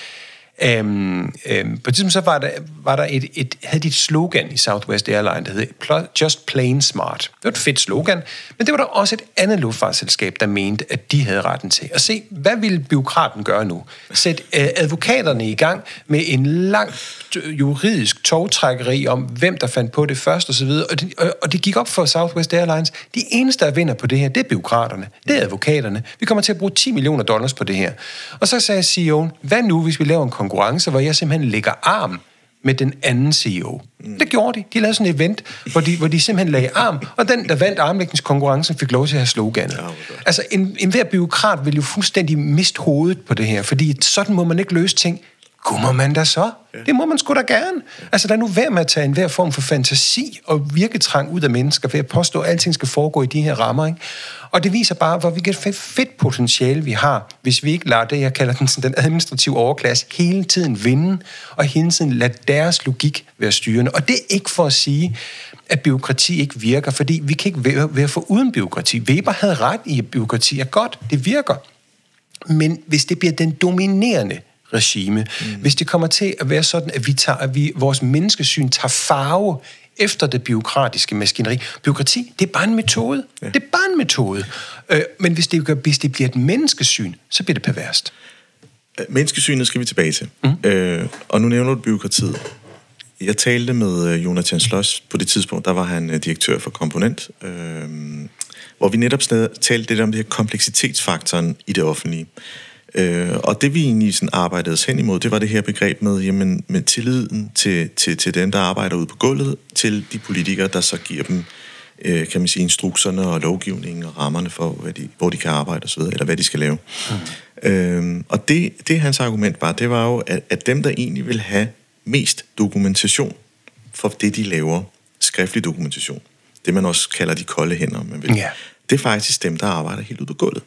Øhm, øhm, på et tidspunkt så var der, var der et, et, havde de et slogan i Southwest Airlines, der hed Just Plain Smart. Det var et fedt slogan, men det var der også et andet luftfartsselskab, der mente, at de havde retten til. at se, hvad ville byråkraten gøre nu? Sæt øh, advokaterne i gang med en lang juridisk togtrækkeri om, hvem der fandt på det først osv., og, det, og, og det gik op for Southwest Airlines. De eneste, der vinder på det her, det er byråkraterne, det er advokaterne. Vi kommer til at bruge 10 millioner dollars på det her. Og så sagde CEO'en, hvad nu, hvis vi laver en konkurrence, hvor jeg simpelthen lægger arm med den anden CEO. Mm. Det gjorde de. De lavede sådan et event, hvor de, hvor de simpelthen lagde arm, og den, der vandt armlægningskonkurrencen, fik lov til at have sloganet. Ja, altså, en, en hver byråkrat vil jo fuldstændig miste hovedet på det her, fordi sådan må man ikke løse ting. Må man da så? Ja. Det må man sgu da gerne. Altså, der er nu værd med at tage enhver form for fantasi og virketrang ud af mennesker ved at påstå, at alting skal foregå i de her rammer. Ikke? Og det viser bare, hvor hvilket fedt potentiale vi har, hvis vi ikke lader det, jeg kalder den, sådan, den administrative overklasse, hele tiden vinde, og hele tiden lade deres logik være styrende. Og det er ikke for at sige, at byråkrati ikke virker, fordi vi kan ikke være, være for uden byråkrati. Weber havde ret i, at byråkrati er godt. Det virker. Men hvis det bliver den dominerende regime. Mm. Hvis det kommer til at være sådan, at vi tager, at vi, vores menneskesyn tager farve efter det byråkratiske maskineri. Byråkrati, det er bare en metode. Ja. Det er bare en metode. Øh, men hvis det, hvis det bliver et menneskesyn, så bliver det perverst. Øh, menneskesynet skal vi tilbage til. Mm. Øh, og nu nævner du byråkratiet. Jeg talte med øh, Jonathan Schloss på det tidspunkt, der var han øh, direktør for Komponent, øh, hvor vi netop talte lidt om det her kompleksitetsfaktoren i det offentlige. Øh, og det vi egentlig sådan arbejdede os hen imod, det var det her begreb med, jamen, med tilliden til, til, til dem, der arbejder ude på gulvet, til de politikere, der så giver dem øh, kan man sige, instrukserne og lovgivningen og rammerne for, hvad de, hvor de kan arbejde osv., eller hvad de skal lave. Mm. Øhm, og det, det hans argument var, det var jo, at, at dem, der egentlig vil have mest dokumentation for det, de laver, skriftlig dokumentation, det man også kalder de kolde hænder, man vil, Ja. det er faktisk dem, der arbejder helt ude på gulvet.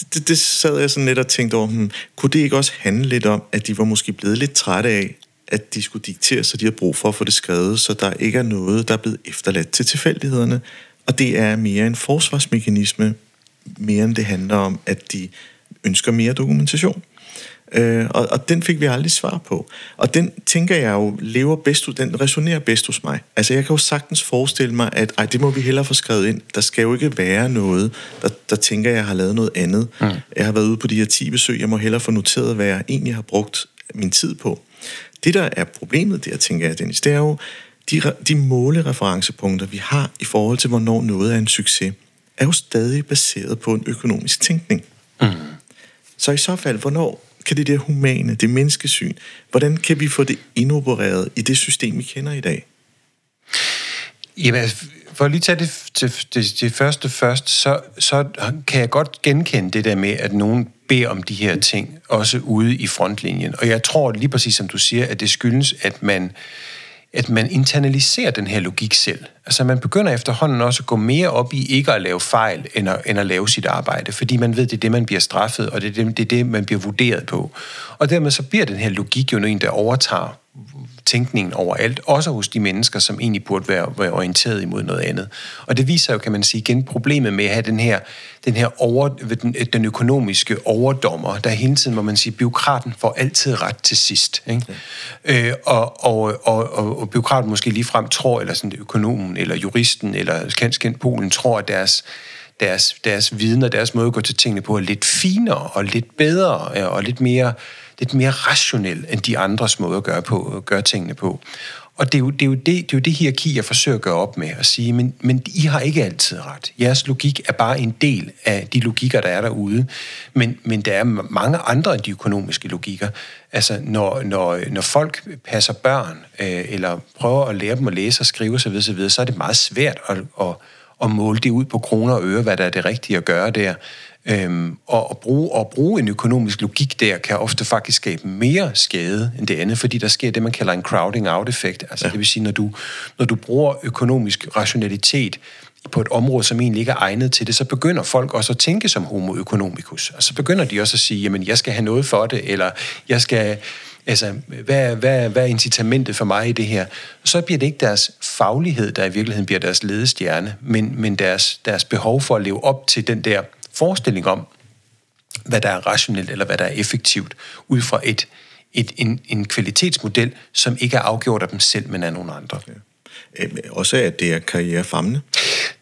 Det, det sad jeg sådan lidt og tænkte over, hmm, kunne det ikke også handle lidt om, at de var måske blevet lidt trætte af, at de skulle diktere, så de har brug for at få det skrevet, så der ikke er noget, der er blevet efterladt til tilfældighederne. Og det er mere en forsvarsmekanisme, mere end det handler om, at de ønsker mere dokumentation. Øh, og, og den fik vi aldrig svar på. Og den tænker jeg jo lever bedst, den resonerer bedst hos mig. Altså jeg kan jo sagtens forestille mig, at ej, det må vi hellere få skrevet ind. Der skal jo ikke være noget, der, der tænker, jeg har lavet noget andet. Mm. Jeg har været ude på de her 10 besøg, jeg må hellere få noteret, hvad jeg egentlig har brugt min tid på. Det, der er problemet der, tænker jeg, Dennis, det er jo, de, de målereferencepunkter, vi har i forhold til, hvornår noget er en succes, er jo stadig baseret på en økonomisk tænkning. Mm. Så i så fald, hvornår kan det der humane, det menneskesyn, hvordan kan vi få det indopereret i det system, vi kender i dag? Jamen, for at lige tage det, det, det, det første først, så, så kan jeg godt genkende det der med, at nogen beder om de her ting, også ude i frontlinjen. Og jeg tror lige præcis, som du siger, at det skyldes, at man, at man internaliserer den her logik selv. Altså man begynder efterhånden også at gå mere op i ikke at lave fejl, end at, end at lave sit arbejde, fordi man ved, det er det, man bliver straffet, og det er det, det, er det man bliver vurderet på. Og dermed så bliver den her logik jo en, der overtager tænkningen overalt, også hos de mennesker, som egentlig burde være, være orienteret imod noget andet. Og det viser jo, kan man sige, igen problemet med at have den her, den her over, den, den økonomiske overdommer, der hele tiden, må man sige, byråkraten får altid ret til sidst. Ikke? Ja. Øh, og, og, og, og, og byråkraten måske ligefrem tror, eller sådan økonomen, eller juristen, eller kendt, kendt Polen, tror, at deres deres, deres viden og deres måde at gå til tingene på er lidt finere og lidt bedre og lidt mere, lidt mere rationel end de andres måde at gøre, på, gøre tingene på. Og det er, jo, det, er jo det, det er jo det hierarki, jeg forsøger at gøre op med at sige, men, men I har ikke altid ret. Jeres logik er bare en del af de logikker, der er derude. Men, men der er mange andre end de økonomiske logikker. Altså, når, når, når folk passer børn, øh, eller prøver at lære dem at læse og skrive osv., så, så er det meget svært at, at, at måle det ud på kroner og øre, hvad der er det rigtige at gøre der. Øhm, og, at bruge, at bruge en økonomisk logik der, kan ofte faktisk skabe mere skade end det andet, fordi der sker det, man kalder en crowding out-effekt. Altså ja. det vil sige, når du, når du bruger økonomisk rationalitet på et område, som egentlig ikke er egnet til det, så begynder folk også at tænke som homo economicus. Og så begynder de også at sige, jamen jeg skal have noget for det, eller jeg skal... Altså, hvad, hvad, hvad er incitamentet for mig i det her? Så bliver det ikke deres faglighed, der i virkeligheden bliver deres ledestjerne, men, men deres, deres behov for at leve op til den der forestilling om, hvad der er rationelt eller hvad der er effektivt, ud fra et, et, en, en kvalitetsmodel, som ikke er afgjort af dem selv, men af nogle andre. Ja. Øh, også at det er karrierefremmende.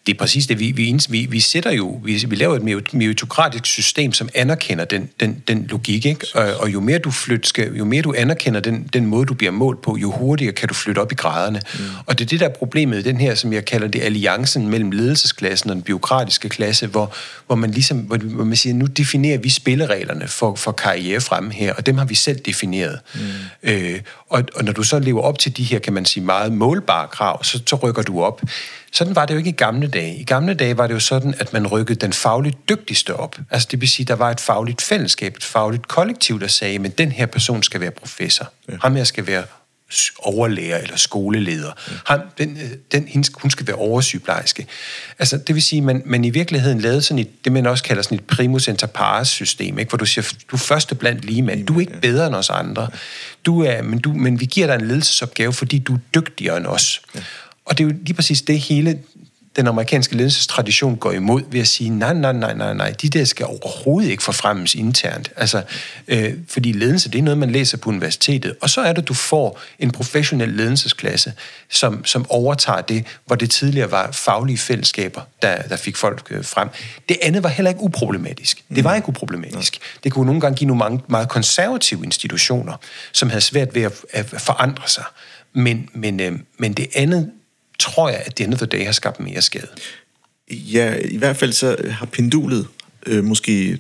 Det er præcis det. Vi, vi, vi, vi sætter jo, vi, vi laver et meritokratisk system, som anerkender den, den, den logik, ikke? Og, og jo mere du flyt, skal, jo mere du anerkender den, den måde, du bliver målt på, jo hurtigere kan du flytte op i graderne. Mm. Og det er det, der er problemet i den her, som jeg kalder det, alliancen mellem ledelsesklassen og den byråkratiske klasse, hvor, hvor man ligesom, hvor, hvor man siger, nu definerer vi spillereglerne for, for karriere fremme her, og dem har vi selv defineret. Mm. Øh, og, og når du så lever op til de her, kan man sige, meget målbare krav, så, så rykker du op. Sådan var det jo ikke i gamle dage. I gamle dage var det jo sådan, at man rykkede den fagligt dygtigste op. Altså det vil sige, der var et fagligt fællesskab, et fagligt kollektiv, der sagde, men den her person skal være professor. Ja. Ham her skal være overlærer eller skoleleder. Ja. Ham, den, den, hun skal være oversygeplejerske. Altså, det vil sige, at man, man i virkeligheden lavede sådan et, det man også kalder sådan et primus inter pares system, ikke? hvor du siger, du er første blandt lige mand. Du er ikke bedre end os andre. Du er, men, du, men vi giver dig en ledelsesopgave, fordi du er dygtigere end os. Ja. Og det er jo lige præcis det hele, den amerikanske ledelsestradition går imod ved at sige, nej, nej, nej, nej, nej, de der skal overhovedet ikke forfremmes internt. Altså, øh, fordi ledelse, det er noget, man læser på universitetet. Og så er det, du får en professionel ledelsesklasse, som, som overtager det, hvor det tidligere var faglige fællesskaber, der, der fik folk øh, frem. Det andet var heller ikke uproblematisk. Det var ikke uproblematisk. Det kunne nogle gange give nogle mange, meget konservative institutioner, som havde svært ved at, at forandre sig. Men, men, øh, men det andet tror jeg, at denne the day har skabt mere skade. Ja, i hvert fald så har pendulet øh, måske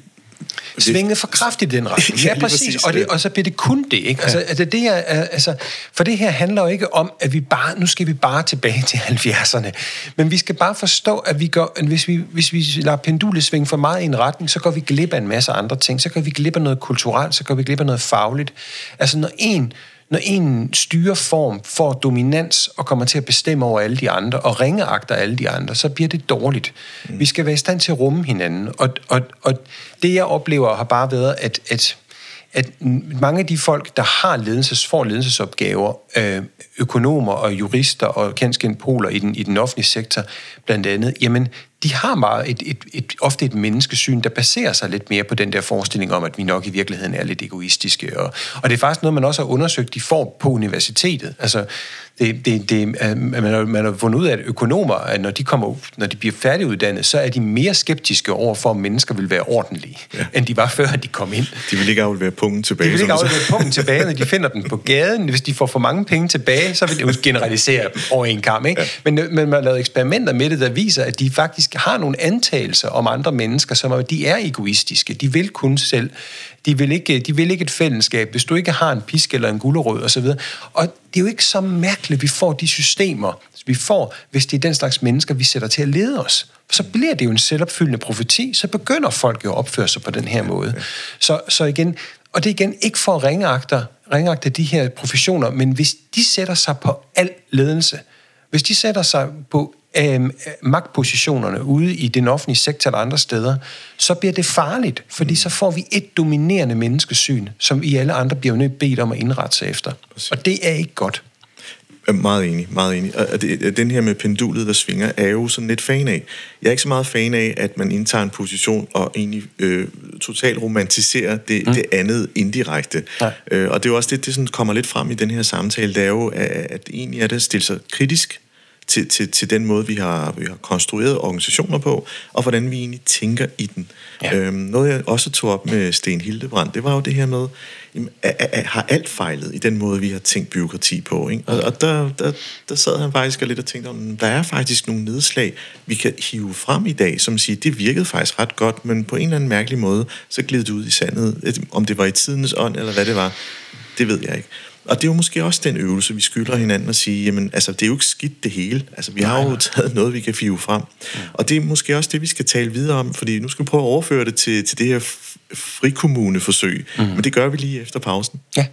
svinget for kraftigt i den retning. <laughs> ja, ja præcis. præcis. Og, det, og så bliver det kun det, ikke? Altså, ja. altså, det er, altså, for det her handler jo ikke om, at vi bare, nu skal vi bare tilbage til 70'erne. Men vi skal bare forstå, at, vi går, at hvis, vi, hvis vi lader pendulet svinge for meget i en retning, så går vi glip af en masse andre ting. Så går vi glip af noget kulturelt, så går vi glip af noget fagligt. Altså, når en når en styreform får dominans og kommer til at bestemme over alle de andre, og ringeagter alle de andre, så bliver det dårligt. Mm. Vi skal være i stand til at rumme hinanden. Og, og, og det, jeg oplever, har bare været, at, at at mange af de folk, der har ledelses, får ledelsesopgaver, øh, økonomer og jurister og kendskendte poler i den, i den offentlige sektor blandt andet, jamen de har meget et, et, et, ofte et menneskesyn, der baserer sig lidt mere på den der forestilling om, at vi nok i virkeligheden er lidt egoistiske. Og, og det er faktisk noget, man også har undersøgt, de får på universitetet. Altså, det, det, det, man, har, man har fundet ud af, at økonomer, at når de, kommer, når de bliver færdiguddannet, så er de mere skeptiske over for, at mennesker vil være ordentlige, ja. end de var før, de kom ind. De vil ikke aflevere punkten tilbage. De vil ikke aflevere punkten tilbage, når de finder den på gaden. Hvis de får for mange penge tilbage, så vil det jo generalisere dem over en kamp. Ikke? Ja. Men, men man har lavet eksperimenter med det, der viser, at de faktisk har nogle antagelser om andre mennesker, som at de er egoistiske. De vil kun selv. De vil, ikke, de vil ikke et fællesskab, hvis du ikke har en pisk eller en gulerod osv. Og det er jo ikke så mærkeligt, at vi får de systemer, vi får, hvis det er den slags mennesker, vi sætter til at lede os. Så bliver det jo en selvopfyldende profeti, så begynder folk jo at opføre sig på den her måde. Så, så igen, og det er igen ikke for at ringeagte, ringeagte de her professioner, men hvis de sætter sig på al ledelse, hvis de sætter sig på øh, magtpositionerne ude i den offentlige sektor eller andre steder, så bliver det farligt, fordi mm. så får vi et dominerende menneskesyn, som i alle andre bliver nødt bedt om at indrette sig efter. Og det er ikke godt. Meget enig, meget enig. Og det, den her med pendulet, der svinger, er jo sådan lidt fan af. Jeg er ikke så meget fan af, at man indtager en position og egentlig øh, totalt romantiserer det, mm. det andet indirekte. Øh, og det er jo også det, det sådan kommer lidt frem i den her samtale, det er jo, at, at egentlig er det at stille sig kritisk til, til, til den måde, vi har, vi har konstrueret organisationer på, og hvordan vi egentlig tænker i den. Ja. Øhm, noget, jeg også tog op med Sten Hildebrand, det var jo det her med, jamen, at, har alt fejlet i den måde, vi har tænkt byråkrati på? Ikke? Og, og der, der, der sad han faktisk lidt og tænkte, om der er faktisk nogle nedslag, vi kan hive frem i dag, som siger, det virkede faktisk ret godt, men på en eller anden mærkelig måde, så gled det ud i sandet. Om det var i tidens ånd, eller hvad det var, det ved jeg ikke. Og det er jo måske også den øvelse, vi skylder hinanden at sige, jamen, altså, det er jo ikke skidt det hele. Altså, vi har jo taget noget, vi kan five frem. Ja. Og det er måske også det, vi skal tale videre om, fordi nu skal vi prøve at overføre det til, til det her frikommuneforsøg. Mm. Men det gør vi lige efter pausen. Ja.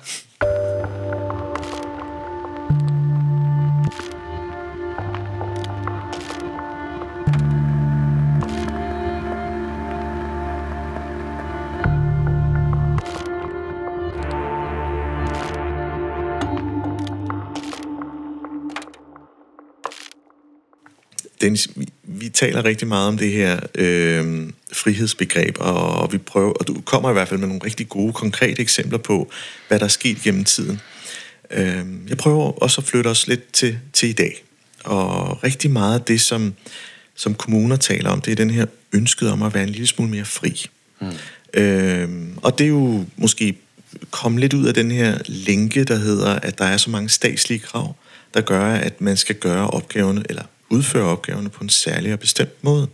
Dennis, vi, vi taler rigtig meget om det her øh, frihedsbegreb, og, vi prøver, og du kommer i hvert fald med nogle rigtig gode, konkrete eksempler på, hvad der er sket gennem tiden. Øh, jeg prøver også at flytte os lidt til, til i dag. Og rigtig meget af det, som, som kommuner taler om, det er den her ønsket om at være en lille smule mere fri. Mm. Øh, og det er jo måske kommet lidt ud af den her lænke, der hedder, at der er så mange statslige krav, der gør, at man skal gøre opgaverne, eller udføre opgaverne på en særlig og bestemt måde.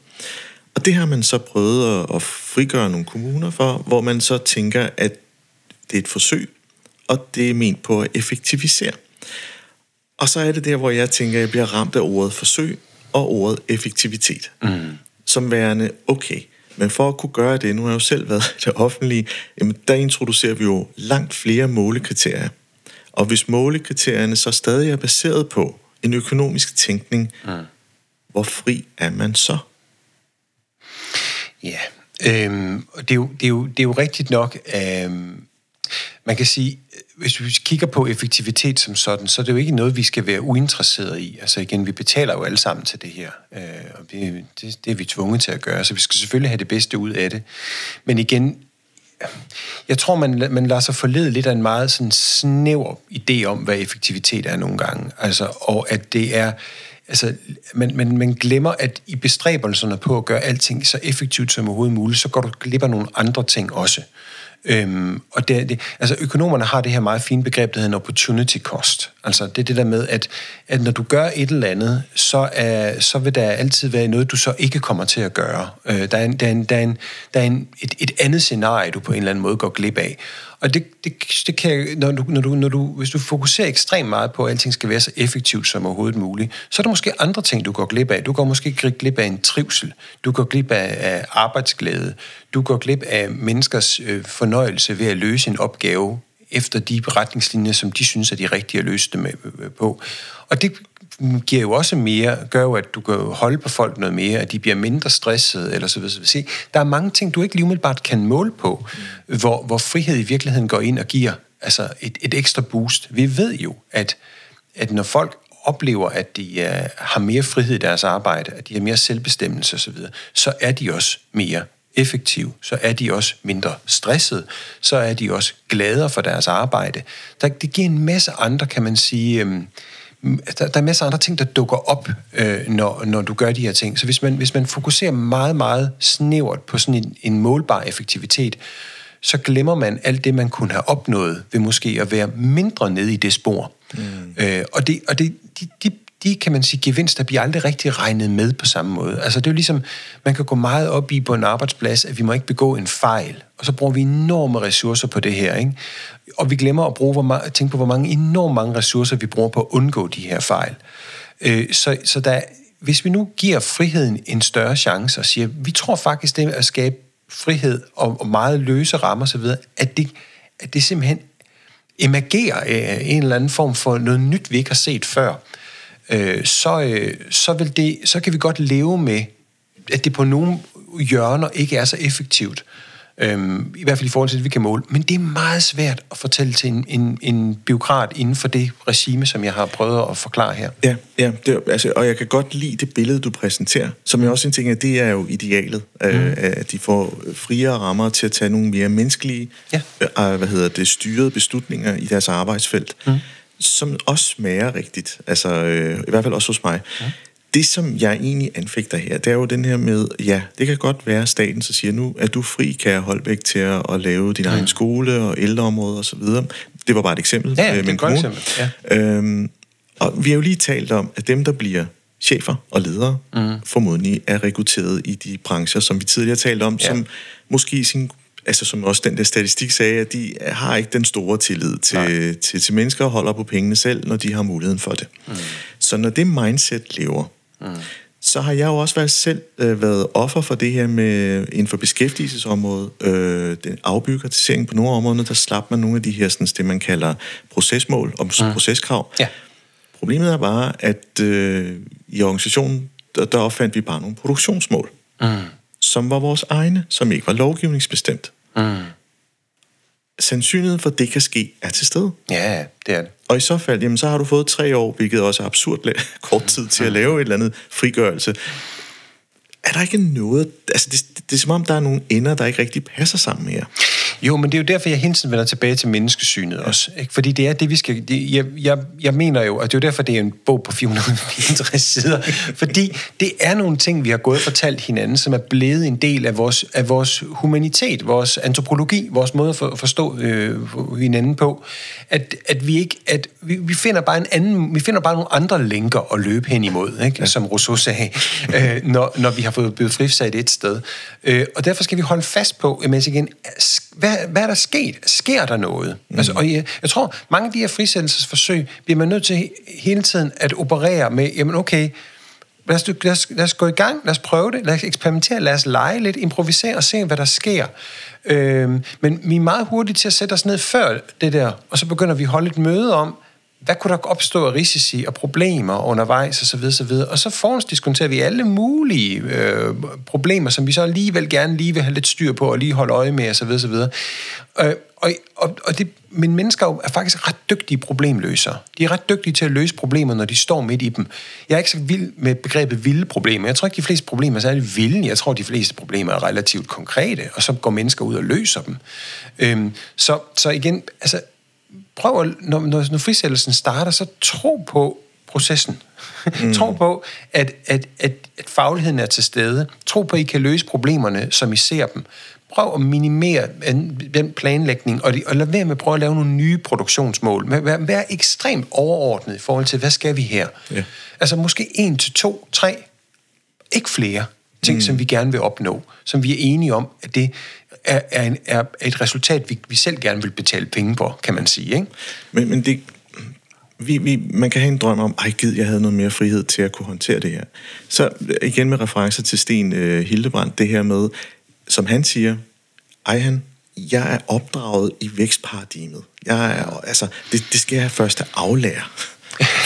Og det har man så prøvet at, frigøre nogle kommuner for, hvor man så tænker, at det er et forsøg, og det er ment på at effektivisere. Og så er det der, hvor jeg tænker, at jeg bliver ramt af ordet forsøg og ordet effektivitet. Mm. Som værende, okay, men for at kunne gøre det, nu har jeg jo selv været det offentlige, jamen der introducerer vi jo langt flere målekriterier. Og hvis målekriterierne så stadig er baseret på, en økonomisk tænkning, mm. hvor fri er man så? Ja, øhm, det, er jo, det, er jo, det er jo rigtigt nok. Øhm, man kan sige, hvis vi kigger på effektivitet som sådan, så er det jo ikke noget, vi skal være uinteresseret i. Altså igen, vi betaler jo alle sammen til det her, øh, og vi, det, det er vi tvunget til at gøre, så vi skal selvfølgelig have det bedste ud af det. Men igen, jeg tror, man, man lader sig forlede lidt af en meget sådan snæver idé om, hvad effektivitet er nogle gange. Altså, og at det er... Altså, man, man, man glemmer, at i bestræbelserne på at gøre alting så effektivt som overhovedet muligt, så går du glip af nogle andre ting også. Øhm, og det, det, altså økonomerne har det her meget fine begreb, der hedder en opportunity cost. Altså det er det der med, at, at når du gør et eller andet, så, er, så vil der altid være noget, du så ikke kommer til at gøre. Øh, der er, en, der er, en, der er, en, der er en, et, et andet scenarie, du på en eller anden måde går glip af. Og det, det, det kan, når du, når du, når du, hvis du fokuserer ekstremt meget på, at alting skal være så effektivt som overhovedet muligt, så er der måske andre ting, du går glip af. Du går måske glip af en trivsel. Du går glip af, af arbejdsglæde. Du går glip af menneskers øh, fornøjelse ved at løse en opgave efter de retningslinjer, som de synes er de rigtige at løse dem øh, øh, på. Og det giver jo også mere, gør jo, at du kan holde på folk noget mere, at de bliver mindre stressede, eller så videre. Se, der er mange ting, du ikke lige umiddelbart kan måle på, mm. hvor, hvor frihed i virkeligheden går ind og giver altså et, et ekstra boost. Vi ved jo, at, at når folk oplever, at de uh, har mere frihed i deres arbejde, at de har mere selvbestemmelse osv., så er de også mere effektive, så er de også mindre stressede, så er de også gladere for deres arbejde. Der, det giver en masse andre, kan man sige, øhm, der, der er masser af andre ting, der dukker op, øh, når, når du gør de her ting. Så hvis man, hvis man fokuserer meget, meget snævert på sådan en, en målbar effektivitet, så glemmer man alt det, man kunne have opnået ved måske at være mindre nede i det spor. Mm. Øh, og det, og det, de, de, de, kan man sige, gevinster bliver aldrig rigtig regnet med på samme måde. Altså det er jo ligesom, man kan gå meget op i på en arbejdsplads, at vi må ikke begå en fejl, og så bruger vi enorme ressourcer på det her, ikke? Og vi glemmer at bruge, hvor tænke på, hvor mange enormt mange ressourcer vi bruger på at undgå de her fejl. Øh, så, så der, hvis vi nu giver friheden en større chance og siger, vi tror faktisk, det at skabe frihed og, og meget løse rammer osv., at det, at det simpelthen emagerer øh, en eller anden form for noget nyt, vi ikke har set før øh, så, øh, så, vil det, så kan vi godt leve med, at det på nogle hjørner ikke er så effektivt. Øhm, I hvert fald i forhold til det, vi kan måle. Men det er meget svært at fortælle til en, en, en biokrat inden for det regime, som jeg har prøvet at forklare her. Ja, ja det, altså, og jeg kan godt lide det billede, du præsenterer, som jeg også tænker, at det er jo idealet, mm. øh, at de får friere rammer til at tage nogle mere menneskelige, ja. øh, hvad hedder det, styrede beslutninger i deres arbejdsfelt. Mm som også smager rigtigt. Altså, øh, i hvert fald også hos mig. Ja. Det, som jeg egentlig anfægter her, det er jo den her med, ja, det kan godt være, at staten så siger, nu er du fri, kan holde væk til at, at lave din ja. egen skole og ældreområde osv. Det var bare et eksempel. Ja, ja det er et godt eksempel. Ja. Øhm, og vi har jo lige talt om, at dem, der bliver chefer og ledere, mm. formodentlig er rekrutteret i de brancher, som vi tidligere talte om, ja. som måske i sin altså som også den der statistik sagde, at de har ikke den store tillid til, til, til mennesker og holder på pengene selv, når de har muligheden for det. Mm. Så når det mindset lever, mm. så har jeg jo også været selv øh, været offer for det her med inden for beskæftigelsesområdet, øh, den afbyråkratisering på nogle områder, der slap man nogle af de her, sådan, det man kalder procesmål og mm. proceskrav. Ja. Problemet er bare, at øh, i organisationen, der, der opfandt vi bare nogle produktionsmål. Mm som var vores egne, som ikke var lovgivningsbestemt. Mm. Sandsynligheden for, at det kan ske, er til stede. Ja, det er det. Og i så fald, jamen, så har du fået tre år, hvilket også er absurd <laughs> kort tid til at lave et eller andet frigørelse. Er der ikke noget... Altså, det, det, det er som om, der er nogle ender, der ikke rigtig passer sammen her. Jo, men det er jo derfor, jeg hele tiden vender tilbage til menneskesynet ja. også. Ikke? Fordi det er det, vi skal... Det, jeg, jeg, jeg mener jo, at det er jo derfor, det er en bog på 464 <laughs> sider. fordi det er nogle ting, vi har gået og fortalt hinanden, som er blevet en del af vores, af vores humanitet, vores antropologi, vores måde at for, forstå øh, hinanden på. At, at vi ikke... At vi, vi finder bare en anden... Vi finder bare nogle andre lænker at løbe hen imod, ikke? Ja. som Rousseau sagde, øh, når, når vi har fået blevet frifsat et sted. Øh, og derfor skal vi holde fast på, at igen, hvad, hvad er der sket? Sker der noget? Mm. Altså, og jeg, jeg tror, mange af de her frisættelsesforsøg bliver man nødt til hele tiden at operere med, jamen okay, lad os, lad, os, lad os gå i gang, lad os prøve det, lad os eksperimentere, lad os lege lidt, improvisere og se, hvad der sker. Øhm, men vi er meget hurtige til at sætte os ned før det der, og så begynder vi at holde et møde om, hvad kunne der opstå af risici og problemer undervejs osv. osv. Og så forhåndsdiskonterer vi alle mulige øh, problemer, som vi så alligevel gerne lige vil have lidt styr på og lige holde øje med osv. osv. Øh, og, og, og det, men mennesker er faktisk ret dygtige problemløsere. De er ret dygtige til at løse problemer, når de står midt i dem. Jeg er ikke så vild med begrebet vilde problemer. Jeg tror ikke, de fleste problemer er særlig vilde. Jeg tror, de fleste problemer er relativt konkrete, og så går mennesker ud og løser dem. Øhm, så, så igen, altså prøv at, når, når, når frisættelsen starter, så tro på processen. <laughs> Mm. tro på, at, at, at, at fagligheden er til stede. Tro på, at I kan løse problemerne, som I ser dem. prøv at minimere den planlægning, og, de, og lad være med at prøve at lave nogle nye produktionsmål. Vær, vær ekstremt overordnet i forhold til, hvad skal vi her? Ja. Altså måske en til to, tre, ikke flere ting, mm. som vi gerne vil opnå, som vi er enige om, at det er, er, en, er et resultat, vi, vi selv gerne vil betale penge på, kan man sige. Ikke? Men, men det, vi, vi, man kan have en drøm om, ej gid, jeg havde noget mere frihed til at kunne håndtere det her. Så igen med referencer til Sten uh, Hildebrand, det her med, som han siger, ej han, jeg er opdraget i vækstparadigmet. Jeg er, altså, det, det skal jeg først aflære,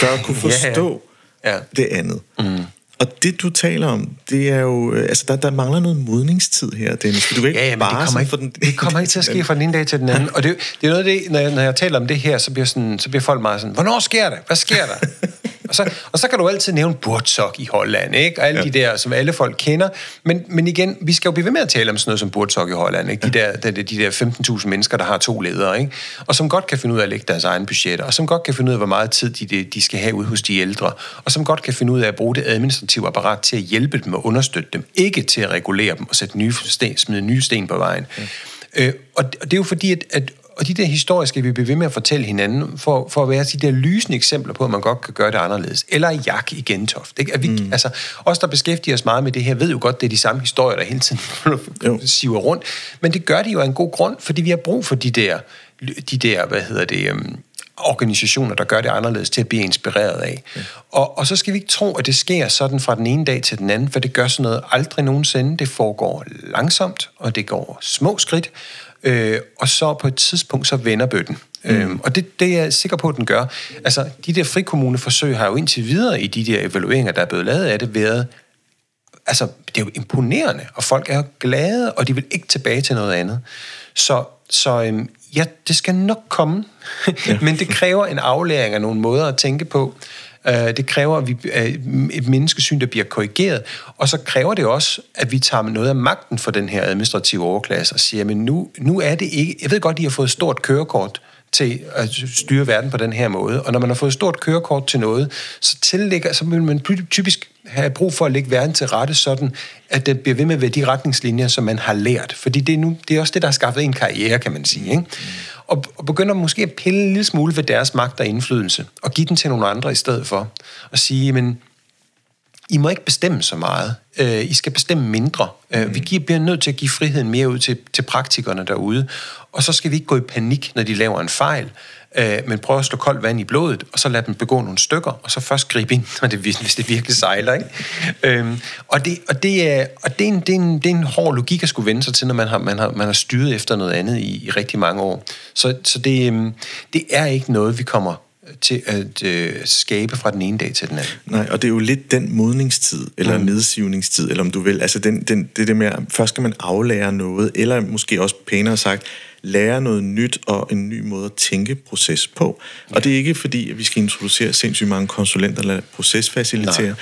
for at kunne forstå <laughs> ja, ja. Ja. det andet. Mm. Og det, du taler om, det er jo... Øh, altså, der, der mangler noget modningstid her, Dennis. Du kan ikke ja, ja, bare det kommer ikke, for den, det kommer ikke til at ske fra den ene dag til den anden. <laughs> Og det, det er noget af det, når jeg, når jeg taler om det her, så bliver, sådan, så bliver folk meget sådan, hvornår sker det? Hvad sker der? <laughs> Og så, og så kan du altid nævne Burtsok i Holland, ikke? Og alle ja. de der, som alle folk kender. Men, men igen, vi skal jo blive ved med at tale om sådan noget som Burtsok i Holland, ikke? De der, de, de der 15.000 mennesker, der har to ledere, ikke? Og som godt kan finde ud af at lægge deres egen budgetter, og som godt kan finde ud af, hvor meget tid de, de skal have ude hos de ældre, og som godt kan finde ud af at bruge det administrative apparat til at hjælpe dem og understøtte dem, ikke til at regulere dem og sætte nye sten, smide nye sten på vejen. Ja. Øh, og det er jo fordi, at, at og de der historier skal vi blive ved med at fortælle hinanden, for, for at være de der lysende eksempler på, at man godt kan gøre det anderledes. Eller Jak i Gentoft. Ikke? At vi, mm. altså, os, der beskæftiger os meget med det her, ved jo godt, det er de samme historier, der hele tiden <laughs> siver rundt. Men det gør de jo af en god grund, fordi vi har brug for de der, de der hvad hedder det, um, organisationer, der gør det anderledes, til at blive inspireret af. Ja. Og, og så skal vi ikke tro, at det sker sådan fra den ene dag til den anden, for det gør sådan noget aldrig nogensinde. Det foregår langsomt, og det går små skridt øh, og så på et tidspunkt, så vender bøtten. Mm. Øhm, og det, det er jeg sikker på, at den gør. Altså, de der frikommuneforsøg har jo indtil videre i de der evalueringer, der er blevet lavet af det, været altså, det er jo imponerende, og folk er glade, og de vil ikke tilbage til noget andet. Så, så øhm, ja, det skal nok komme, <laughs> ja. men det kræver en aflæring af nogle måder at tænke på. Øh, det kræver at vi, et menneskesyn, der bliver korrigeret, og så kræver det også, at vi tager noget af magten for den her administrative overklasse og siger, men nu, nu er det ikke... Jeg ved godt, I har fået et stort kørekort, til at styre verden på den her måde. Og når man har fået et stort kørekort til noget, så, tillægger, så vil man typisk have brug for at lægge verden til rette sådan, at det bliver ved med at være de retningslinjer, som man har lært. Fordi det er, nu, det er også det, der har skaffet en karriere, kan man sige. Ikke? Og, og begynder måske at pille en lille smule ved deres magt og indflydelse, og give den til nogle andre i stedet for. Og sige, men i må ikke bestemme så meget. Øh, I skal bestemme mindre. Øh, mm. Vi giver, bliver nødt til at give friheden mere ud til, til praktikerne derude. Og så skal vi ikke gå i panik, når de laver en fejl øh, men prøv at slå koldt vand i blodet, og så lad dem begå nogle stykker, og så først gribe ind, <laughs> når det, hvis det virkelig sejler. Ikke? Øhm, og det, og det, er, og det, er en, det, er en, det er en hård logik at skulle vende sig til, når man har, man har, man har styret efter noget andet i, i rigtig mange år. Så, så det, øhm, det er ikke noget, vi kommer til at øh, skabe fra den ene dag til den anden. Nej, og det er jo lidt den modningstid, eller mm. nedsivningstid, eller om du vil. Altså den, den, det der med, at først skal man aflære noget, eller måske også pænere sagt, lære noget nyt og en ny måde at tænke proces på. Ja. Og det er ikke fordi, at vi skal introducere sindssygt mange konsulenter eller procesfaciliterer. Nej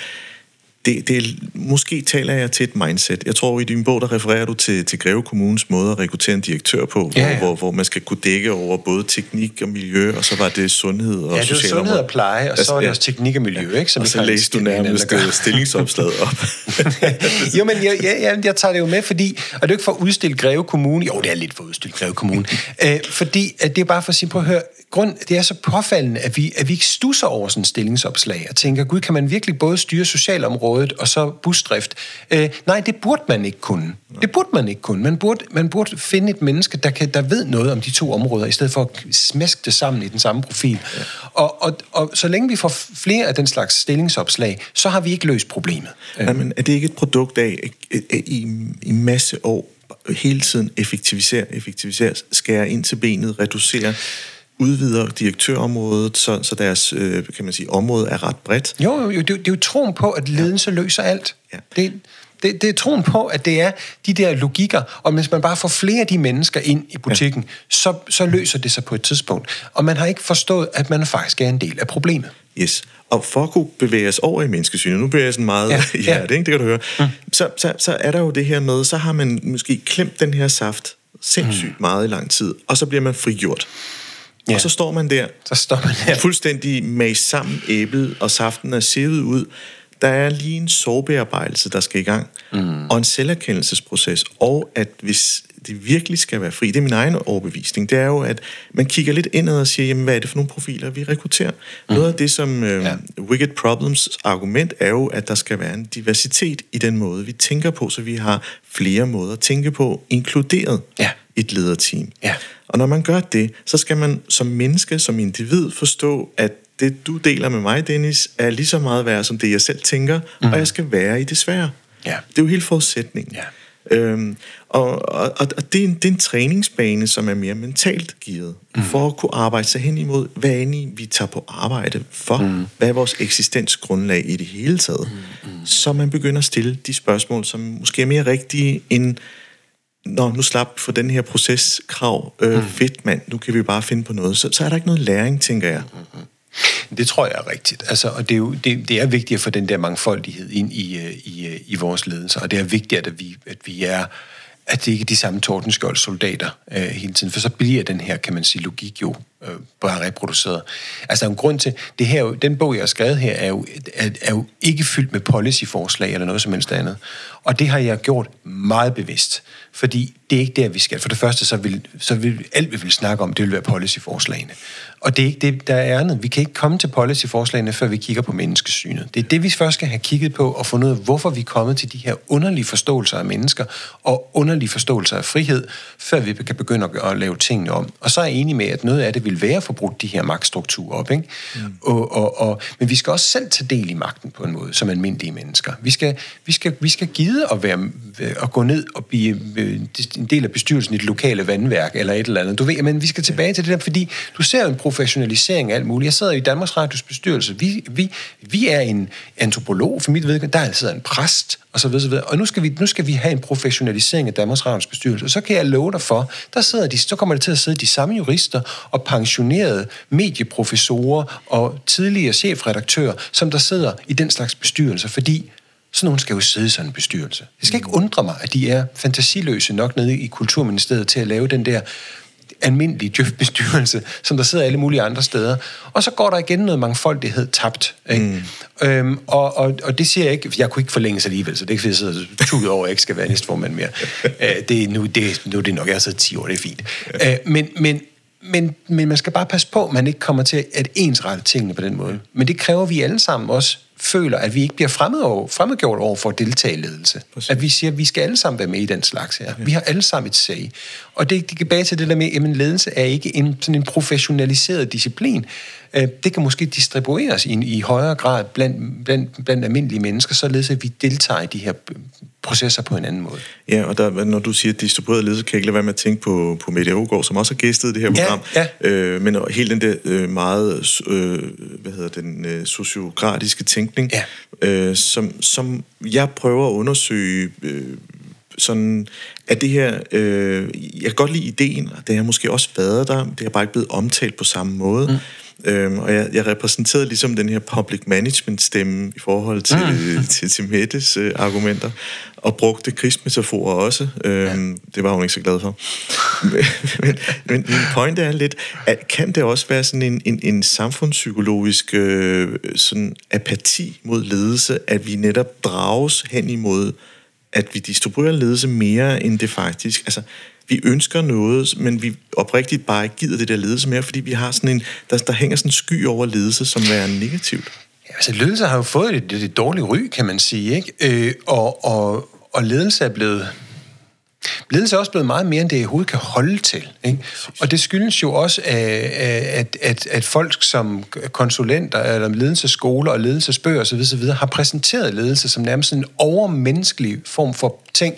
det, det, måske taler jeg til et mindset. Jeg tror, i din bog, der refererer du til, til Greve Kommunes måde at rekruttere en direktør på, ja, ja. Hvor, hvor, hvor man skal kunne dække over både teknik og miljø, og så var det sundhed og Ja, det var sundhed og pleje, og så var det også teknik og miljø, ja. ikke? Som og så læste du nærmest stillingsopslaget op. <laughs> jo, men jeg, jeg, jeg, jeg tager det jo med, fordi, og det er ikke for at udstille Greve Kommune, jo, det er lidt for at udstille Greve Kommune, øh, fordi at det er bare for at sige, prøv at høre, grund, det er så påfaldende, at vi, at vi ikke stusser over sådan en stillingsopslag, og tænker, gud, kan man virkelig både styre socialområdet området, og så busdrift. Øh, nej, det burde man ikke kunne. Det burde man ikke kunne. Man burde, man burde finde et menneske, der, kan, der ved noget om de to områder, i stedet for at smæske det sammen i den samme profil. Ja. Og, og, og så længe vi får flere af den slags stillingsopslag, så har vi ikke løst problemet. Nej, men er det ikke et produkt af i, i masse år hele tiden effektivisere, effektivisere, skære ind til benet, reducere udvider direktørområdet, så, så deres øh, kan man sige, område er ret bredt. Jo, jo det, det er jo troen på, at ledelse ja. løser alt. Ja. Det, det, det er troen på, at det er de der logikker, og hvis man bare får flere af de mennesker ind i butikken, ja. så, så løser det sig på et tidspunkt. Og man har ikke forstået, at man faktisk er en del af problemet. Yes. Og for at kunne bevæge os over i menneskesynet, nu bevæger jeg sådan meget ja, <laughs> i hjertet, ja. ikke? det kan du høre, mm. så, så, så er der jo det her med, så har man måske klemt den her saft sindssygt mm. meget i lang tid, og så bliver man frigjort. Ja. Og så står man der, så står man der. fuldstændig med sammen æblet, og saften er sivet ud. der er lige en sårbearbejdelse, der skal i gang, mm. og en selverkendelsesproces, og at hvis det virkelig skal være fri, det er min egen overbevisning, det er jo, at man kigger lidt indad og siger, jamen, hvad er det for nogle profiler, vi rekrutterer? Mm. Noget af det, som øh, ja. Wicked Problems argument er jo, at der skal være en diversitet i den måde, vi tænker på, så vi har flere måder at tænke på, inkluderet ja. Et lederteam. Ja. Og når man gør det, så skal man som menneske, som individ forstå, at det du deler med mig, Dennis, er lige så meget værd som det, jeg selv tænker, mm. og jeg skal være i det svære. Ja. Det er jo helt forudsætningen. Ja. Øhm, og og, og det, er en, det er en træningsbane, som er mere mentalt givet, mm. for at kunne arbejde sig hen imod, hvad er vi tager på arbejde for? Mm. Hvad er vores eksistensgrundlag i det hele taget? Mm. Mm. Så man begynder at stille de spørgsmål, som måske er mere rigtige end Nå, nu slap for den her proceskrav. Øh, mm. Fedt, mand. Nu kan vi bare finde på noget. Så, så er der ikke noget læring, tænker jeg. Mm-hmm. Det tror jeg er rigtigt. Altså, og det er, jo, det, det er vigtigt at få den der mangfoldighed ind i, øh, i, øh, i vores ledelse, og det er vigtigt, at vi, at vi er at det ikke er de samme tordenskjold soldater øh, hele tiden, for så bliver den her, kan man sige, logik jo øh, bare reproduceret. Altså, en grund til, det her, den bog, jeg har skrevet her, er jo, er, er jo ikke fyldt med policyforslag eller noget som helst andet. Og det har jeg gjort meget bevidst, fordi det er ikke der, vi skal. For det første, så vil, så vil alt, vi vil snakke om, det vil være policyforslagene. Og det er ikke det, der er andet. Vi kan ikke komme til policyforslagene, før vi kigger på menneskesynet. Det er det, vi først skal have kigget på og fundet ud af, hvorfor vi er kommet til de her underlige forståelser af mennesker og underlige forståelser af frihed, før vi kan begynde at lave tingene om. Og så er jeg enig med, at noget af det vil være at få brugt de her magtstrukturer op. Ikke? Mm. Og, og, og, men vi skal også selv tage del i magten på en måde, som almindelige mennesker. Vi skal, vi skal, vi skal gide at, være, at gå ned og blive øh, en del af bestyrelsen i det lokale vandværk eller et eller andet. Du ved, men vi skal tilbage til det der, fordi du ser en professionalisering af alt muligt. Jeg sidder i Danmarks Radios bestyrelse. Vi, vi, vi er en antropolog, for mit vedkommende. Der sidder en præst, og så videre, så videre. Og nu skal, vi, nu skal vi have en professionalisering af Danmarks Radios bestyrelse. Og så kan jeg love dig for, der sidder de, så kommer det til at sidde de samme jurister og pensionerede medieprofessorer og tidligere chefredaktører, som der sidder i den slags bestyrelser, fordi sådan nogen skal jo sidde i sådan en bestyrelse. Det skal ikke undre mig, at de er fantasiløse nok nede i Kulturministeriet til at lave den der almindelig djøfbestyrelse, som der sidder alle mulige andre steder. Og så går der igen noget mangfoldighed tabt. Ikke? Mm. Øhm, og, og, og det siger jeg ikke, jeg kunne ikke forlænges alligevel, så det er ikke, fordi jeg sidder tuget over, at jeg ikke skal være næstformand mere. <laughs> øh, det, nu, det, nu er det nok, jeg har siddet 10 år, det er fint. Øh, men, men, men, men man skal bare passe på, at man ikke kommer til at ensrette tingene på den måde. Men det kræver vi alle sammen også føler, at vi ikke bliver fremmed over, fremmedgjort over for at deltage i ledelse. Præcis. At vi siger, at vi skal alle sammen være med i den slags her. Ja. Vi har alle sammen et sag. Og det, det kan bage til det der med, at ledelse er ikke en, sådan en professionaliseret disciplin. Øh, det kan måske distribueres i, i højere grad blandt, blandt, blandt almindelige mennesker, således at vi deltager i de her processer på en anden måde. Ja, og der, når du siger distribueret ledelse, kan jeg ikke lade være med at tænke på, på Media Ogård, som også har gæstet det her program. Ja, ja. Øh, men hele den der øh, meget, øh, hvad hedder den, øh, sociokratiske tænkning, ja. øh, som, som jeg prøver at undersøge... Øh, sådan, at det her, øh, jeg kan godt lide ideen, og det har måske også været der, det har bare ikke blevet omtalt på samme måde. Øhm, og jeg, jeg repræsenterede ligesom den her public management stemme i forhold til, mm. <laughs> til, til Mettes øh, argumenter, og brugte krigsmetaforer også. Øhm, ja. Det var hun ikke så glad for. <laughs> men, men, min point er lidt, at kan det også være sådan en, en, en samfundspsykologisk øh, sådan apati mod ledelse, at vi netop drages hen imod, at vi distribuerer ledelse mere, end det faktisk... Altså, vi ønsker noget, men vi oprigtigt bare ikke gider det der ledelse mere, fordi vi har sådan en, der, der hænger sådan en sky over ledelse, som er negativt. Ja, altså ledelse har jo fået et, et, et dårligt ry, kan man sige, ikke? Øh, og, og, og ledelse er blevet Ledelse er også blevet meget mere, end det overhovedet kan holde til. Ikke? Og det skyldes jo også, at, at, at folk som konsulenter, eller ledelsesskoler og ledelsesbøger osv., osv. har præsenteret ledelse som nærmest en overmenneskelig form for ting,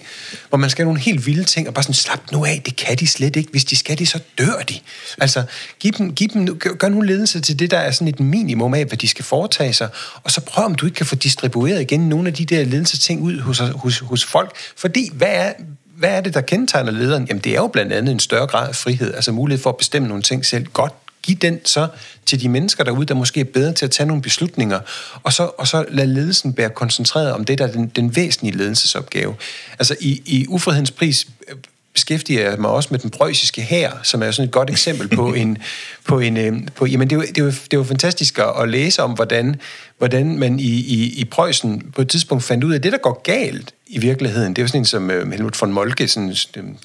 hvor man skal have nogle helt vilde ting, og bare sådan, slap nu af, det kan de slet ikke. Hvis de skal de, så dør de. Altså, giv dem, giv dem, gør nu ledelse til det, der er sådan et minimum af, hvad de skal foretage sig, og så prøv, om du ikke kan få distribueret igen nogle af de der ledelsesting ud hos, hos, hos folk. Fordi, hvad er, hvad er det, der kendetegner lederen? Jamen, det er jo blandt andet en større grad af frihed, altså mulighed for at bestemme nogle ting selv. Godt, giv den så til de mennesker derude, der måske er bedre til at tage nogle beslutninger, og så, og så lad ledelsen være koncentreret om det, der er den, den væsentlige ledelsesopgave. Altså, i, i ufrihedens pris beskæftiger jeg mig også med den preussiske hær, som er sådan et godt eksempel på <laughs> en... På en øh, på, jamen, det er, jo, det, er jo, det er jo fantastisk at læse om, hvordan, hvordan man i, i, i Preussen på et tidspunkt fandt ud af, at det, der går galt i virkeligheden, det er jo sådan en som uh, Helmut von Moltke, sådan,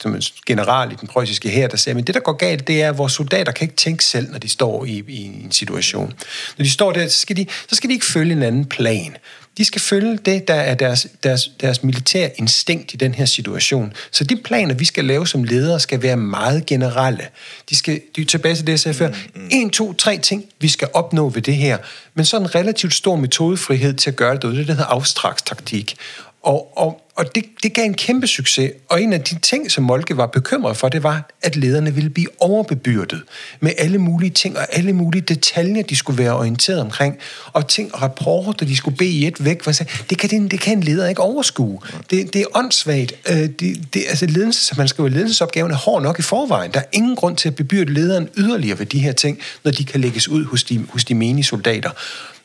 som en general i den preussiske hær, der sagde, men det, der går galt, det er, at vores soldater kan ikke tænke selv, når de står i, i en situation. Når de står der, så skal de, så skal de ikke følge en anden plan. De skal følge det, der er deres, deres, deres militære instinkt i den her situation. Så de planer, vi skal lave som ledere, skal være meget generelle. De skal de er tilbage til det, jeg sagde før. En, to, tre ting, vi skal opnå ved det her. Men så en relativt stor metodefrihed til at gøre det. Det det, der hedder afstrakt taktik. Og, og, og det, det gav en kæmpe succes. Og en af de ting, som Molke var bekymret for, det var, at lederne ville blive overbebyrdet med alle mulige ting og alle mulige detaljer, de skulle være orienteret omkring. Og ting og rapporter, de skulle bede i et væk. For sagde, det, kan, det, det kan en leder ikke overskue. Det, det er åndssvagt. Øh, det, det, altså ledelse, man man skriver, ledelsesopgaven er hård nok i forvejen. Der er ingen grund til at bebyrde lederen yderligere ved de her ting, når de kan lægges ud hos de, hos de menige soldater.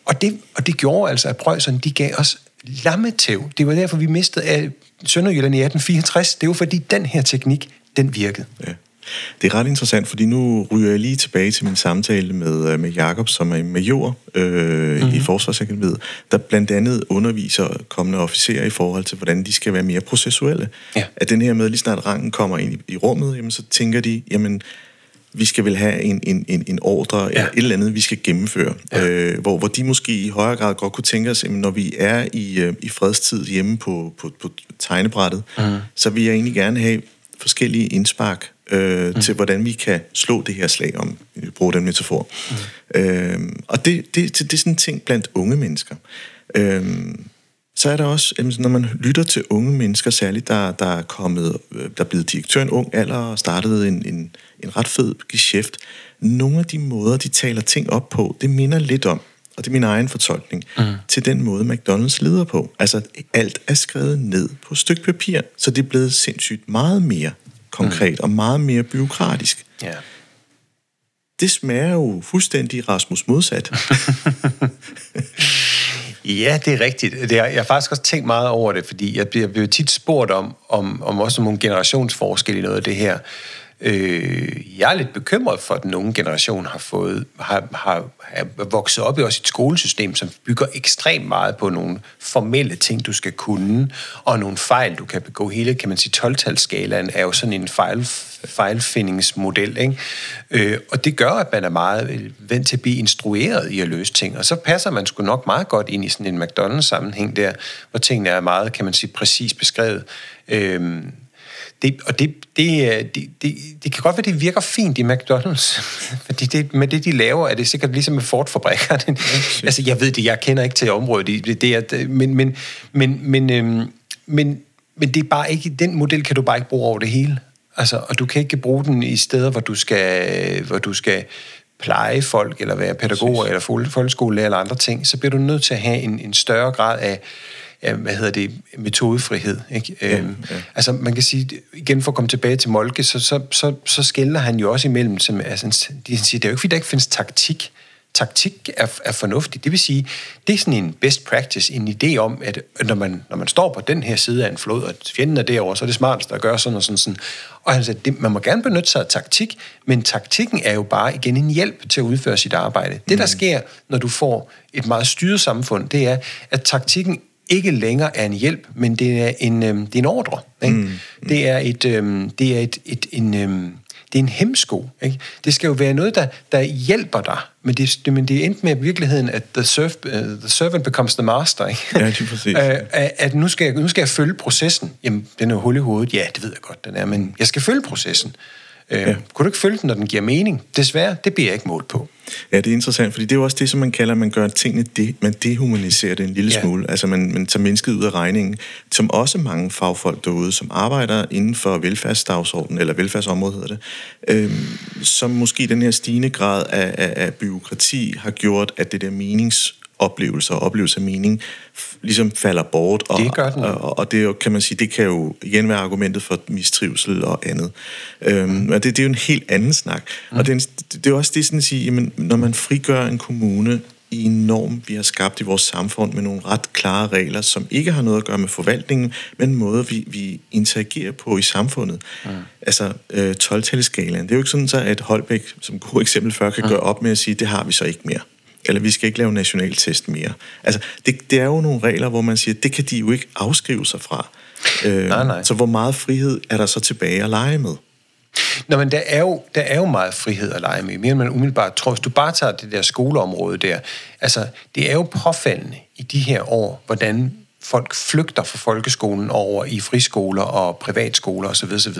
Og det, og det gjorde altså, at Preusserne, de gav os lammetæv. Det var derfor, vi mistede af Sønderjylland i 1864. Det var fordi, den her teknik, den virkede. Ja. Det er ret interessant, fordi nu ryger jeg lige tilbage til min samtale med, øh, med Jakob, som er major øh, mm-hmm. i mhm. Forsvarsakademiet, der blandt andet underviser kommende officerer i forhold til, hvordan de skal være mere processuelle. Ja. At den her med, lige snart rangen kommer ind i, i rummet, jamen, så tænker de, jamen, vi skal vel have en, en, en, en ordre ja. eller et eller andet, vi skal gennemføre. Ja. Øh, hvor, hvor de måske i højere grad godt kunne tænke os, at når vi er i, øh, i fredstid hjemme på, på, på tegnebrættet, mm. så vil jeg egentlig gerne have forskellige indspark øh, mm. til, hvordan vi kan slå det her slag, om vi bruger den metafor. Mm. Øh, og det, det, det, det er sådan en ting blandt unge mennesker. Øh, så er der også, når man lytter til unge mennesker, særligt der, der er kommet, øh, der er blevet direktør en ung alder og startede en, en, en ret fed geschæft. Nogle af de måder, de taler ting op på, det minder lidt om, og det er min egen fortolkning, mm. til den måde, McDonald's leder på. Altså, alt er skrevet ned på et stykke papir, så det er blevet sindssygt meget mere konkret mm. og meget mere byråkratisk. Yeah. Det smager jo fuldstændig Rasmus modsat. <laughs> Ja, det er rigtigt. Det er, jeg har faktisk også tænkt meget over det, fordi jeg bliver, bliver tit spurgt om, om, om også nogle generationsforskelle i noget af det her. Øh, jeg er lidt bekymret for, at den unge generation har fået har, har, har vokset op i også et skolesystem, som bygger ekstremt meget på nogle formelle ting, du skal kunne, og nogle fejl, du kan begå. Hele, kan man sige, 12-talsskalaen er jo sådan en fejl, fejlfindingsmodel, ikke? Øh, og det gør, at man er meget øh, vant til at blive instrueret i at løse ting, og så passer man sgu nok meget godt ind i sådan en McDonald's-sammenhæng der, hvor tingene er meget, kan man sige, præcis beskrevet. Øh, det, og det, det, det, det, det kan godt være, det virker fint i McDonald's, <laughs> fordi det, med det, de laver, er det sikkert ligesom med Ford-fabrikkerne. <laughs> altså, jeg ved det, jeg kender ikke til området, det, det er, men, men, men, men, øhm, men, men det er bare ikke, den model kan du bare ikke bruge over det hele. Altså, og du kan ikke bruge den i steder, hvor du skal, hvor du skal pleje folk, eller være pædagoger, eller folkeskolelærer, eller andre ting, så bliver du nødt til at have en, en større grad af, hvad hedder det, metodefrihed. Ikke? Ja, øhm, ja. Altså man kan sige, igen for at komme tilbage til Molke, så, så, så, så skældner han jo også imellem, som, altså, de siger, det er jo ikke fordi, der ikke findes taktik. Taktik er, er fornuftig. Det vil sige, det er sådan en best practice, en idé om, at når man, når man står på den her side af en flod, og fjenden er derovre, så er det smartest at gøre sådan og sådan. sådan. Og han sagde, det, man må gerne benytte sig af taktik, men taktikken er jo bare igen en hjælp til at udføre sit arbejde. Det, der mm. sker, når du får et meget styret samfund, det er, at taktikken ikke længere er en hjælp, men det er en, øhm, det er en ordre. Ikke? Mm. Det er et, øhm, det er et, et en, øhm, det er en hemsko. Ikke? Det skal jo være noget, der, der hjælper dig, men det, det, men det er endt med virkeligheden, at the, surf, uh, the servant becomes the master. Ikke? Ja, det er præcis. uh, at nu skal, jeg, nu skal jeg følge processen. Jamen, den er jo hul i hovedet. Ja, det ved jeg godt, den er, men jeg skal følge processen. Øh, ja. Kunne du ikke følge den, når den giver mening? Desværre, det bliver jeg ikke målt på. Ja, det er interessant, fordi det er jo også det, som man kalder, at man gør tingene, de, man dehumaniserer det en lille ja. smule. Altså man, man tager mennesket ud af regningen, som også mange fagfolk derude, som arbejder inden for velfærdsdagsordenen, eller velfærdsområdet hedder det, øh, som måske den her stigende grad af, af, af byråkrati har gjort, at det der menings oplevelser og oplevelse af mening ligesom falder bort. Og, det gør den. Og, og det kan man sige, det kan jo igen være argumentet for mistrivsel og andet. Øhm, og det, det er jo en helt anden snak. Mm. Og det er, det er også det sådan at sige, jamen, når man frigør en kommune i en norm, vi har skabt i vores samfund med nogle ret klare regler, som ikke har noget at gøre med forvaltningen, men en måde, vi, vi interagerer på i samfundet. Mm. Altså, øh, 12-taleskalaen. Det er jo ikke sådan, så at Holbæk, som god eksempel før, kan mm. gøre op med at sige, det har vi så ikke mere. Eller vi skal ikke lave nationaltest mere. Altså, det, det er jo nogle regler, hvor man siger, det kan de jo ikke afskrive sig fra. Øh, nej, nej. Så hvor meget frihed er der så tilbage at lege med? Nå, men der er, jo, der er jo meget frihed at lege med, mere man umiddelbart tror. Hvis du bare tager det der skoleområde der, altså, det er jo påfaldende i de her år, hvordan folk flygter fra folkeskolen over i friskoler og privatskoler osv. osv.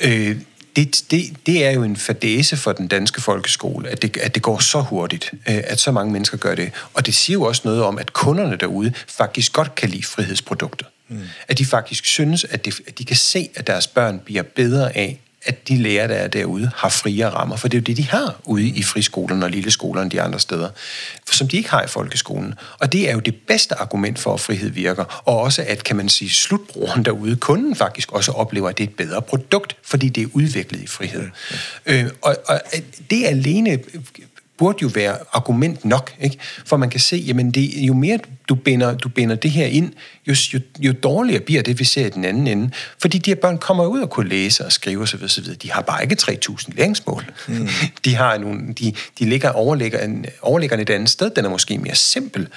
Øh, det, det, det er jo en fadese for den danske folkeskole, at det, at det går så hurtigt, øh, at så mange mennesker gør det. Og det siger jo også noget om, at kunderne derude faktisk godt kan lide frihedsprodukter. Mm. At de faktisk synes, at, det, at de kan se, at deres børn bliver bedre af, at de lærere, der er derude, har friere rammer. For det er jo det, de har ude i friskolerne og lille skolerne de andre steder, som de ikke har i folkeskolen. Og det er jo det bedste argument for, at frihed virker. Og også, at kan man sige, slutbrugeren derude, kunden faktisk også oplever, at det er et bedre produkt, fordi det er udviklet i frihed. Ja, ja. Øh, og, og det alene burde jo være argument nok, ikke? For man kan se, jamen det, jo mere du binder, du binder det her ind, jo, jo, jo dårligere bliver det, vi ser i den anden ende. Fordi de her børn kommer ud og kunne læse og skrive osv. osv. De har bare ikke 3.000 læringsmål. Mm. <laughs> De, har nogle, de, de ligger overligger, en, overliggeren et andet sted, den er måske mere simpel.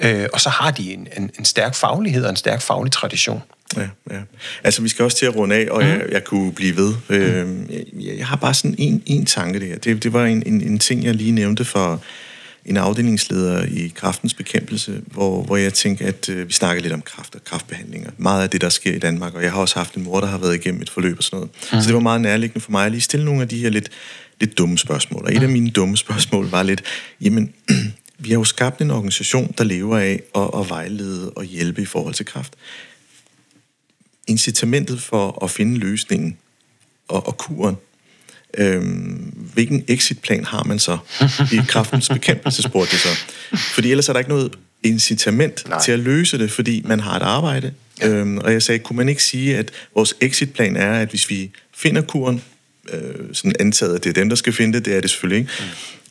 Øh, og så har de en, en, en stærk faglighed og en stærk faglig tradition. Ja, ja. Altså, vi skal også til at runde af, og mm. jeg, jeg kunne blive ved. Mm. Øh, jeg, jeg har bare sådan en, en tanke der. Det, det var en, en, en ting, jeg lige nævnte for en afdelingsleder i kraftens bekæmpelse, hvor, hvor jeg tænker, at øh, vi snakker lidt om kraft og kraftbehandlinger. Meget af det, der sker i Danmark, og jeg har også haft en mor, der har været igennem et forløb og sådan noget. Mm. Så det var meget nærliggende for mig at lige stille nogle af de her lidt, lidt dumme spørgsmål. Og et af mm. mine dumme spørgsmål var lidt, jamen, <clears throat> vi har jo skabt en organisation, der lever af at, at vejlede og hjælpe i forhold til kraft incitamentet for at finde løsningen og, og kuren, øhm, hvilken exitplan har man så i <laughs> kraftens bekæmpelse, spurgte det så. Fordi ellers er der ikke noget incitament Nej. til at løse det, fordi man har et arbejde. Ja. Øhm, og jeg sagde, kunne man ikke sige, at vores exitplan er, at hvis vi finder kuren, øh, sådan antaget, at det er dem, der skal finde det, det er det selvfølgelig ikke, mm.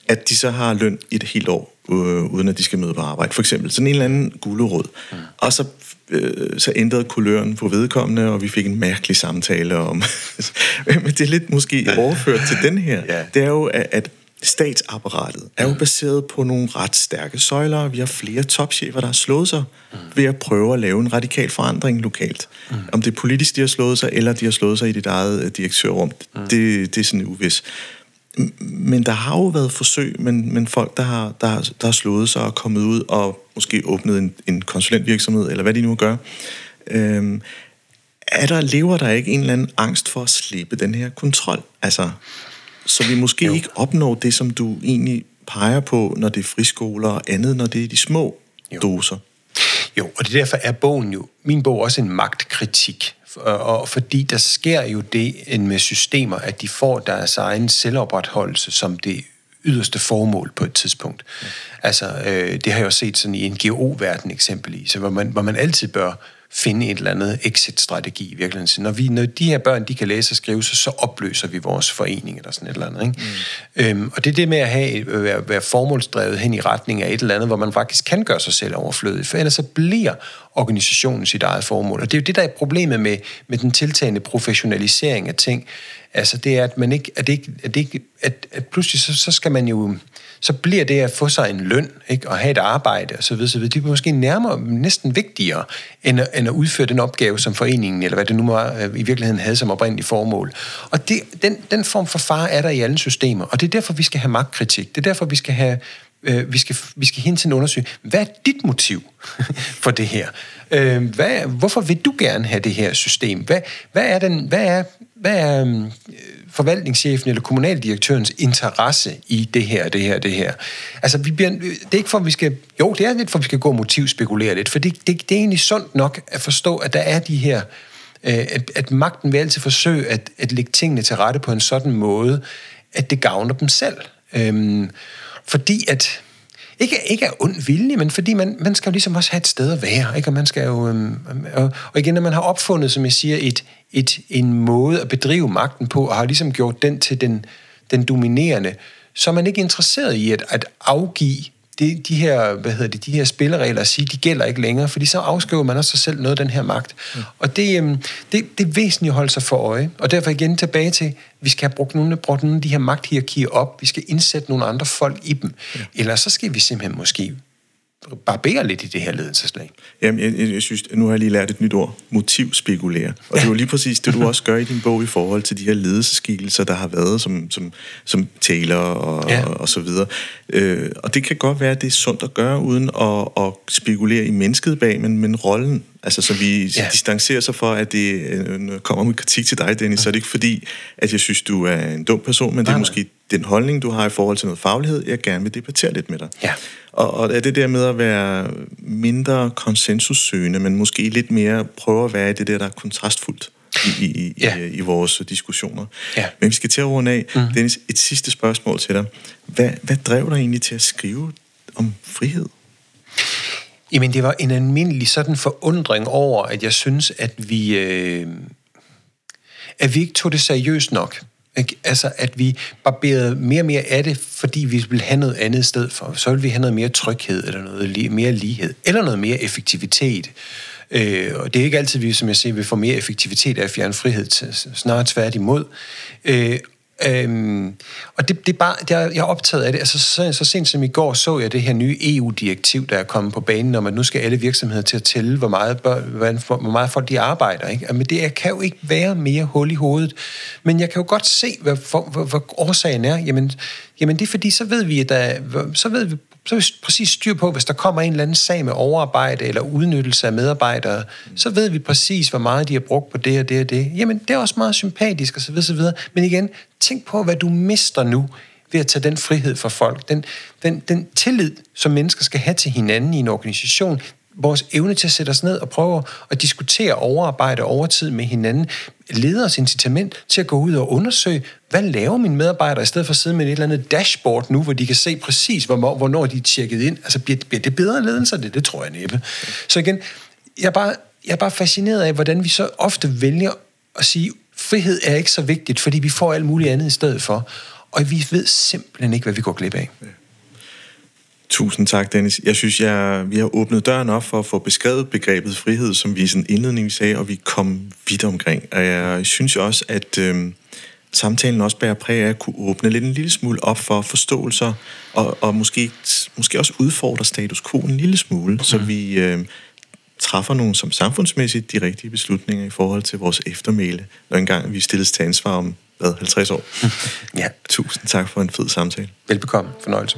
at de så har løn i et helt år, øh, uden at de skal møde på arbejde. For eksempel sådan en eller anden gulerod. Mm. Og så øh, så ændrede kuløren på vedkommende, og vi fik en mærkelig samtale om... <laughs> Men det er lidt måske overført til den her. Ja. Det er jo, at statsapparatet er jo baseret på nogle ret stærke søjler. Vi har flere topchefer, der har slået sig mm. ved at prøve at lave en radikal forandring lokalt. Mm. Om det er politisk, de har slået sig, eller de har slået sig i dit eget øh, direktørrum, mm. det, det er sådan uvis. Men der har jo været forsøg, men, men folk, der har, der, der har slået sig og kommet ud og måske åbnet en, en konsulentvirksomhed, eller hvad de nu gør, øhm, er der, lever der ikke en eller anden angst for at slippe den her kontrol? Altså, så vi måske jo. ikke opnår det, som du egentlig peger på, når det er friskoler og andet, når det er de små jo. doser. Jo, og det derfor er bogen jo, min bog også en magtkritik og fordi der sker jo det med systemer, at de får deres egen selvopretholdelse som det yderste formål på et tidspunkt. Ja. Altså, øh, det har jeg jo set sådan i en GO-verden eksempelvis, hvor man, hvor man altid bør finde et eller andet exit-strategi i virkeligheden. Så når, vi, når de her børn de kan læse og skrive, så, så opløser vi vores forening eller sådan et eller andet. Ikke? Mm. Øhm, og det er det med at have, være, være formålsdrevet hen i retning af et eller andet, hvor man faktisk kan gøre sig selv overflødig, for ellers så bliver organisationen sit eget formål. Og det er jo det, der er problemet med, med den tiltagende professionalisering af ting. Altså det er, at man ikke, at det ikke, at det ikke at, at pludselig så, så skal man jo så bliver det at få sig en løn, ikke, og have et arbejde osv., så videre, så videre, det bliver måske nærmere, næsten vigtigere, end at, end at udføre den opgave, som foreningen, eller hvad det nu var, øh, i virkeligheden havde som oprindeligt formål. Og det, den, den form for far er der i alle systemer, og det er derfor, vi skal have magtkritik. Det er derfor, vi skal have øh, vi skal, vi skal hen til en undersøge, hvad er dit motiv <laughs> for det her? Øh, hvad, hvorfor vil du gerne have det her system? Hvad, hvad er, den, hvad er, hvad er øh, forvaltningschefen eller kommunaldirektørens interesse i det her, det her, det her. Altså, vi bliver, det er ikke for, at vi skal... Jo, det er lidt for, at vi skal gå og motivspekulere lidt, for det, det, det er egentlig sundt nok at forstå, at der er de her... Øh, at, at magten vil altid forsøge at, at lægge tingene til rette på en sådan måde, at det gavner dem selv. Øhm, fordi at ikke, ikke er ond vilje, men fordi man, man skal jo ligesom også have et sted at være, ikke? Og man skal jo, øhm, øhm, og, og igen, når man har opfundet, som jeg siger, et, et, en måde at bedrive magten på, og har ligesom gjort den til den, den dominerende, så er man ikke interesseret i at, at afgive de, de her, hvad hedder det, de her spilleregler at sige, de gælder ikke længere, fordi så afskriver man også sig selv noget af den her magt. Mm. Og det, øhm, det, det er væsentligt at holde sig for øje. Og derfor igen tilbage til, vi skal have brugt nogle, brugt nogle af de her magthierarkier op, vi skal indsætte nogle andre folk i dem. Ja. Eller så skal vi simpelthen måske barbere lidt i det her ledelseslag. Jamen, jeg, jeg, jeg synes, nu har jeg lige lært et nyt ord, motivspekulere. Og det er jo lige præcis det, du også gør i din bog i forhold til de her ledelseskikkelser, der har været som, som, som taler og, ja. og, og så videre. Øh, og det kan godt være, at det er sundt at gøre, uden at, at spekulere i mennesket bag, men, men rollen. Altså, så vi ja. distancerer sig for, at det øh, kommer med kritik til dig, Dennis, ja. så er det ikke fordi, at jeg synes, du er en dum person, men det er nej, måske den holdning, du har i forhold til noget faglighed, jeg gerne vil debattere lidt med dig. Ja. Og, og er det der med at være mindre konsensussøgende, men måske lidt mere prøve at være i det der, der er kontrastfuldt i, i, ja. i, i vores diskussioner. Ja. Men vi skal til at runde af. Mm. Dennis, et sidste spørgsmål til dig. Hvad, hvad drev dig egentlig til at skrive om frihed? Jamen, det var en almindelig sådan forundring over, at jeg synes, at vi, øh, at vi ikke tog det seriøst nok. Altså, at vi barberede mere og mere af det, fordi vi ville have noget andet sted for. Så ville vi have noget mere tryghed, eller noget mere lighed, eller noget mere effektivitet. Øh, og det er ikke altid, vi, som jeg siger, vil få mere effektivitet af at fjerne frihed, snarere tværtimod. Øh, Øhm, og det, det er bare, det er, jeg er optaget af det. Altså, så, så sent som i går så jeg det her nye EU-direktiv, der er kommet på banen, om at nu skal alle virksomheder til at tælle, hvor meget, bør, hvor meget folk de arbejder. Ikke? Men det jeg kan jo ikke være mere hul i hovedet. Men jeg kan jo godt se, hvad, hvor, hvor, hvor årsagen er. Jamen, jamen det er fordi, så ved vi, at der, så ved vi så er vi præcis styr på, hvis der kommer en eller anden sag med overarbejde eller udnyttelse af medarbejdere, så ved vi præcis, hvor meget de har brugt på det og det og det. Jamen, det er også meget sympatisk osv. osv. Men igen, tænk på, hvad du mister nu ved at tage den frihed fra folk. Den, den, den tillid, som mennesker skal have til hinanden i en organisation, vores evne til at sætte os ned og prøve at diskutere overarbejde og overtid med hinanden, leders incitament til at gå ud og undersøge, hvad laver mine medarbejdere, i stedet for at sidde med et eller andet dashboard nu, hvor de kan se præcis, hvornår de er tjekket ind. Altså, bliver, bliver det bedre ledelse det? Det tror jeg næppe. Så igen, jeg er, bare, jeg er bare fascineret af, hvordan vi så ofte vælger at sige, frihed er ikke så vigtigt, fordi vi får alt muligt andet i stedet for. Og vi ved simpelthen ikke, hvad vi går glip af. Ja. Tusind tak, Dennis. Jeg synes, jeg, vi har åbnet døren op for at få beskrevet begrebet frihed, som vi i sådan indledning sagde, og vi kom vidt omkring. Og jeg synes også, at øh, samtalen også bærer præg af at kunne åbne lidt en lille smule op for forståelser, og, og måske, måske også udfordre status quo en lille smule, så vi øh, træffer nogle som samfundsmæssigt de rigtige beslutninger i forhold til vores eftermæle, når engang vi stilles til ansvar om hvad, 50 år. <laughs> ja. Tusind tak for en fed samtale. Velbekomme. Fornøjelse.